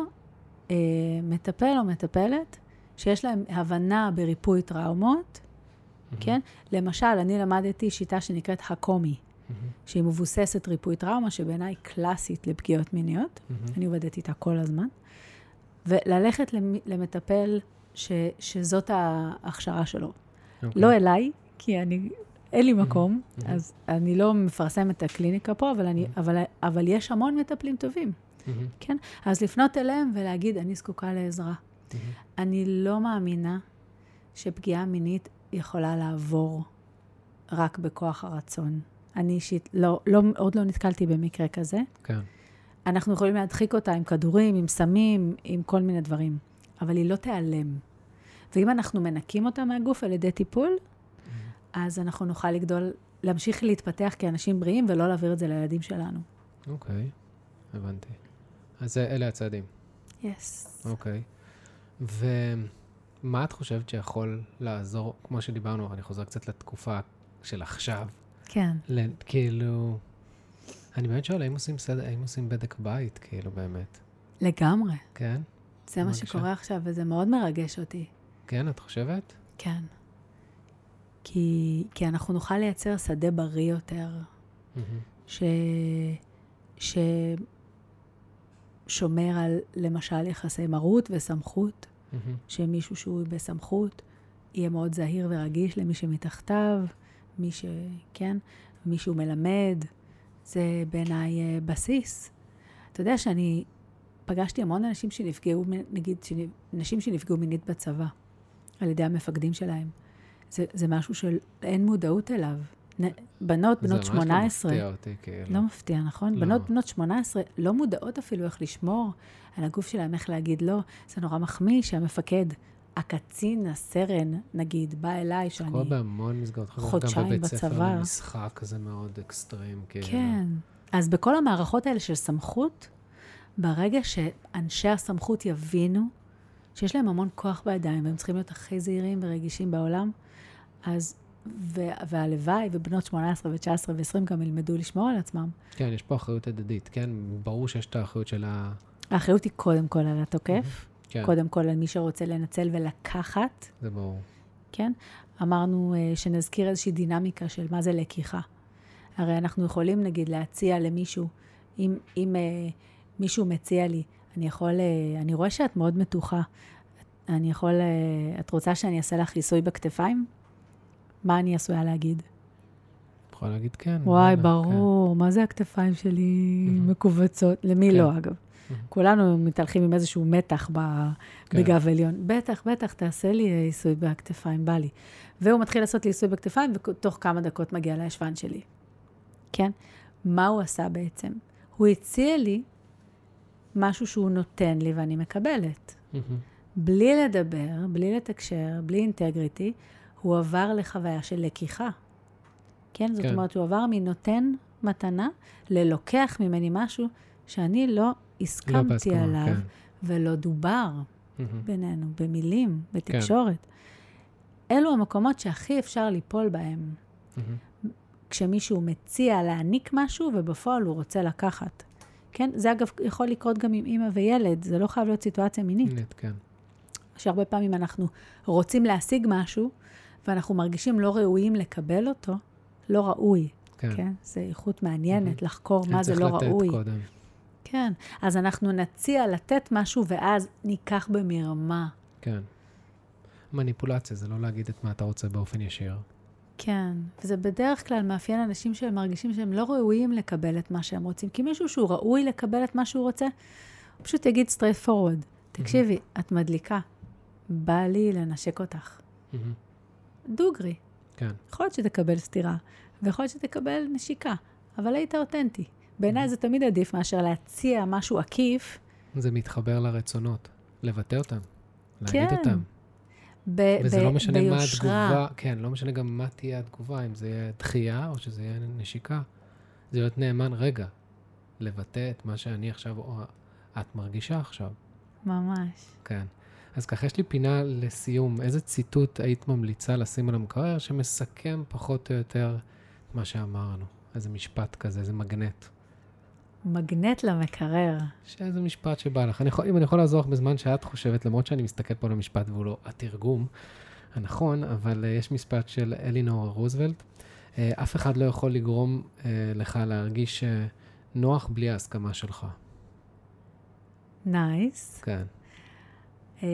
אה, מטפל או מטפלת שיש להם הבנה בריפוי טראומות, מהמם. כן? למשל, אני למדתי שיטה שנקראת הקומי, מהמם. שהיא מבוססת ריפוי טראומה, שבעיניי קלאסית לפגיעות מיניות. מהמם. אני עובדת איתה כל הזמן. וללכת למ- למטפל ש, שזאת ההכשרה שלו. אוקיי. לא אליי, כי אני, אין לי מקום, מהמם. אז אני לא מפרסמת את הקליניקה פה, אבל, אני, מהמם. אבל, אבל יש המון מטפלים טובים, מהמם. כן? אז לפנות אליהם ולהגיד, אני זקוקה לעזרה. מהמם. אני לא מאמינה שפגיעה מינית יכולה לעבור רק בכוח הרצון. אני אישית, לא, לא, עוד לא נתקלתי במקרה כזה. כן. אנחנו יכולים להדחיק אותה עם כדורים, עם סמים, עם כל מיני דברים, אבל היא לא תיעלם. ואם אנחנו מנקים אותה מהגוף על ידי טיפול, אז אנחנו נוכל לגדול, להמשיך להתפתח כאנשים בריאים ולא להעביר את זה לילדים שלנו. אוקיי. הבנתי. אז אלה הצעדים. יס. אוקיי. ומה את חושבת שיכול לעזור, כמו שדיברנו, אני חוזר קצת לתקופה של עכשיו, כן. ל- כאילו, אני באמת שואל, האם עושים סדר, האם עושים בדק בית, כאילו, באמת? לגמרי. כן? זה מה? שקורה עכשיו, וזה מאוד מרגש אותי. כן, את חושבת? כן. כי, כי אנחנו נוכל לייצר שדה בריא יותר, מהמם. ש... ששומר על, למשל, יחסי מרות וסמכות. מהמם. שמישהו שהוא בסמכות יהיה מאוד זהיר ורגיש למי שמתחתיו, מי ש... כן? מי שהוא מלמד. זה בעיניי אה, בסיס. אתה יודע שאני פגשתי המון אנשים שנפגעו, נגיד, נשים שנפגעו מינית בצבא, על ידי המפקדים שלהם. זה, זה משהו שאין מודעות אליו. נ, בנות, בנות זה ממש 18, לא מפתיע אותי, כאילו. לא מפתיע, נכון? לא. בנות בנות 18 לא מודעות אפילו איך לשמור על הגוף שלהם, איך להגיד לא. זה נורא מחמיא שהמפקד, הקצין, הסרן, נגיד, בא אליי, זה שאני... קורה בהמון מסגרות. גם חודשיים בבית ספר. למשחק כזה מאוד אקסטרים, כאילו. כן. אז בכל המערכות האלה של סמכות, ברגע שאנשי הסמכות יבינו שיש להם המון כוח בידיים, והם צריכים להיות הכי זהירים ורגישים בעולם, אז, ו, והלוואי, ובנות 18 ו-19 ו-20 גם ילמדו לשמור על עצמם. כן, יש פה אחריות הדדית, כן? ברור שיש את האחריות של ה... האחריות היא קודם כל על התוקף, כן, קודם כל על מי שרוצה לנצל ולקחת, זה ברור. כן? אמרנו אה, שנזכיר איזושהי דינמיקה של מה זה לקיחה. הרי אנחנו יכולים, נגיד, להציע למישהו, אם, אם אה, מישהו מציע לי, אני יכול, אה, אני רואה שאת מאוד מתוחה, אני יכול, אה, את רוצה שאני אעשה לך כיסוי בכתפיים? מה אני עשויה להגיד? יכולה להגיד כן. וואי, יאללה, ברור, מה זה הכתפיים שלי מהמם. מכווצות? למי כן. לא, אגב? כולנו מתהלכים עם איזשהו מתח ב- כן. בגב עליון. בטח, בטח, תעשה לי אה, עיסוי בכתפיים, בא לי. והוא מתחיל לעשות לי עיסוי בכתפיים, ותוך כמה דקות מגיע לישבן שלי. כן? מה הוא עשה בעצם? הוא הציע לי משהו שהוא נותן לי ואני מקבלת. מהמם. בלי לדבר, בלי לתקשר, בלי אינטגריטי, הוא עבר לחוויה של לקיחה. כן? זאת כן. אומרת, הוא עבר מנותן מתנה ללוקח ממני משהו שאני לא לא הסכמתי בהסכמה, עליו, כן. ולא דובר מהמם. בינינו, במילים, בתקשורת. אלו המקומות שהכי אפשר ליפול בהם, מהמם. כשמישהו מציע להעניק משהו ובפועל הוא רוצה לקחת. כן? זה אגב יכול לקרות גם עם אימא וילד, זה לא חייב להיות סיטואציה מינית. נט, כן. שהרבה פעמים אנחנו רוצים להשיג משהו, ואנחנו מרגישים לא ראויים לקבל אותו, לא ראוי, כן. כן? זו איכות מעניינת, מהמם. לחקור מה זה לא ראוי. קודם. כן. אז אנחנו נציע לתת משהו, ואז ניקח במרמה. כן. מניפולציה זה לא להגיד את מה אתה רוצה באופן ישיר. כן, וזה בדרך כלל מאפיין אנשים שהם מרגישים שהם לא ראויים לקבל את מה שהם רוצים. כי מישהו שהוא ראוי לקבל את מה שהוא רוצה, הוא פשוט יגיד straight forward, תקשיבי, את מדליקה, בא לי לנשק אותך. מהמם. דוגרי. כן. יכול להיות שתקבל סטירה, ויכול להיות שתקבל נשיקה, אבל היית אותנטי. בעיניי זה תמיד עדיף מאשר להציע משהו עקיף. זה מתחבר לרצונות, לבטא אותם, להגיד כן, אותם. ב- וזה ב- לא משנה מה ביושרה. התגובה, כן, לא משנה גם מה תהיה התגובה, אם זה יהיה דחייה או שזה יהיה נשיקה. זה להיות נאמן רגע, לבטא את מה שאני עכשיו, או את מרגישה עכשיו. ממש. כן. אז ככה, יש לי פינה לסיום. איזה ציטוט היית ממליצה לשים על המקרר שמסכם פחות או יותר את מה שאמרנו? איזה משפט כזה, איזה מגנט. מגנט למקרר. שאיזה משפט שבא לך. אני יכול, אם אני יכול לעזור לך בזמן שאת חושבת, למרות שאני מסתכל פה על המשפט והוא לא התרגום הנכון, אבל uh, יש משפט של אלינור רוזוולט. Uh, אף אחד לא יכול לגרום uh, לך להרגיש uh, נוח בלי ההסכמה שלך. נייס. כן. אה,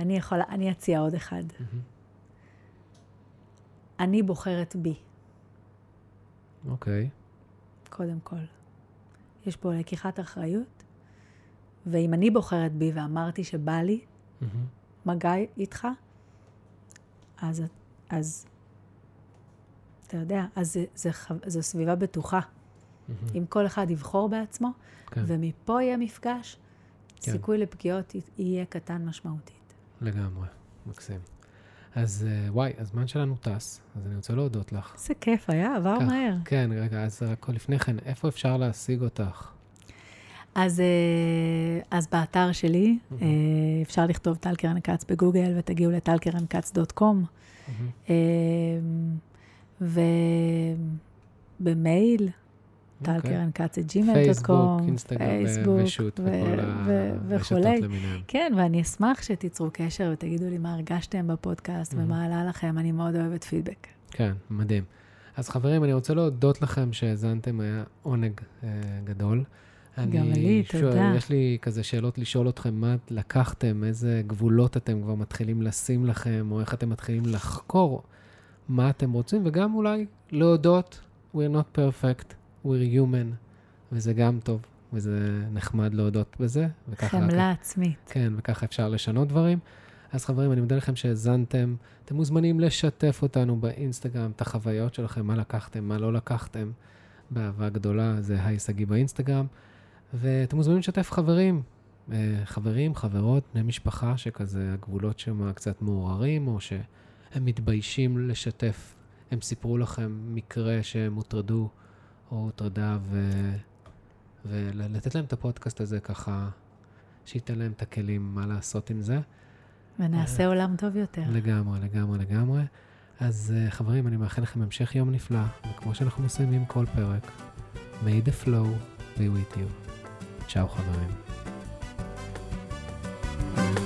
אני יכולה, אני אציע עוד אחד. מהמם. אני בוחרת בי, אוקיי. קודם כל. יש פה לקיחת אחריות, ואם אני בוחרת בי ואמרתי שבא לי מהמם. מגע איתך, אז, אז אתה יודע, אז זה, זה, זו סביבה בטוחה. מהמם. אם כל אחד יבחור בעצמו, כן. ומפה יהיה מפגש, כן. סיכוי לפגיעות יהיה קטן משמעותית. לגמרי, מקסים. אז אה, וואי, הזמן שלנו טס, אז אני רוצה להודות לך. איזה כיף היה, עבר כך. מהר. כן, רגע, אז רק לפני כן, איפה אפשר להשיג אותך? אז, אה, אז באתר שלי אה, אפשר לכתוב טל קרן כץ בגוגל ותגיעו לטלקרנכץ.קום. אה, ובמייל, טל אוקיי. קרן כץ את gmail.com, פייסבוק, אינסטגרם ו- ושות ו- וכל ו- הרשתות. למיניהן. כן, ואני אשמח שתיצרו קשר ותגידו לי מה הרגשתם בפודקאסט ומה עלה לכם, אני מאוד אוהבת פידבק. כן, מדהים. אז חברים, אני רוצה להודות לכם שהאזנתם, היה עונג אה, גדול. גם לי, תודה. יש לי כזה שאלות לשאול אתכם, מה לקחתם, איזה גבולות אתם כבר מתחילים לשים לכם, או איך אתם מתחילים לחקור מה אתם רוצים, וגם אולי להודות, we're not perfect, we're human, וזה גם טוב, וזה נחמד להודות בזה, וככה... רק- חמלה עצמית. כן, וככה אפשר לשנות דברים. אז חברים, אני מודה לכם שהאזנתם. אתם מוזמנים לשתף אותנו באינסטגרם, את החוויות שלכם, מה לקחתם, מה לא לקחתם. באהבה גדולה, זה היי שגיא באינסטגרם. ואתם מוזמנים לשתף חברים, אה, חברים, חברות, בני משפחה, שכזה הגבולות שם קצת מעורערים, או שהם מתביישים לשתף. הם סיפרו לכם מקרה שהם הוטרדו אור תודה ו... ולתת להם את הפודקאסט הזה ככה, שייתן להם את הכלים מה לעשות עם זה. ונעשה אה, עולם טוב יותר. לגמרי, לגמרי, לגמרי. אז אה, חברים, אני מאחל לכם המשך יום נפלא, וכמו שאנחנו מסיימים כל פרק, may the flow be with you. צ'או חברים. thank you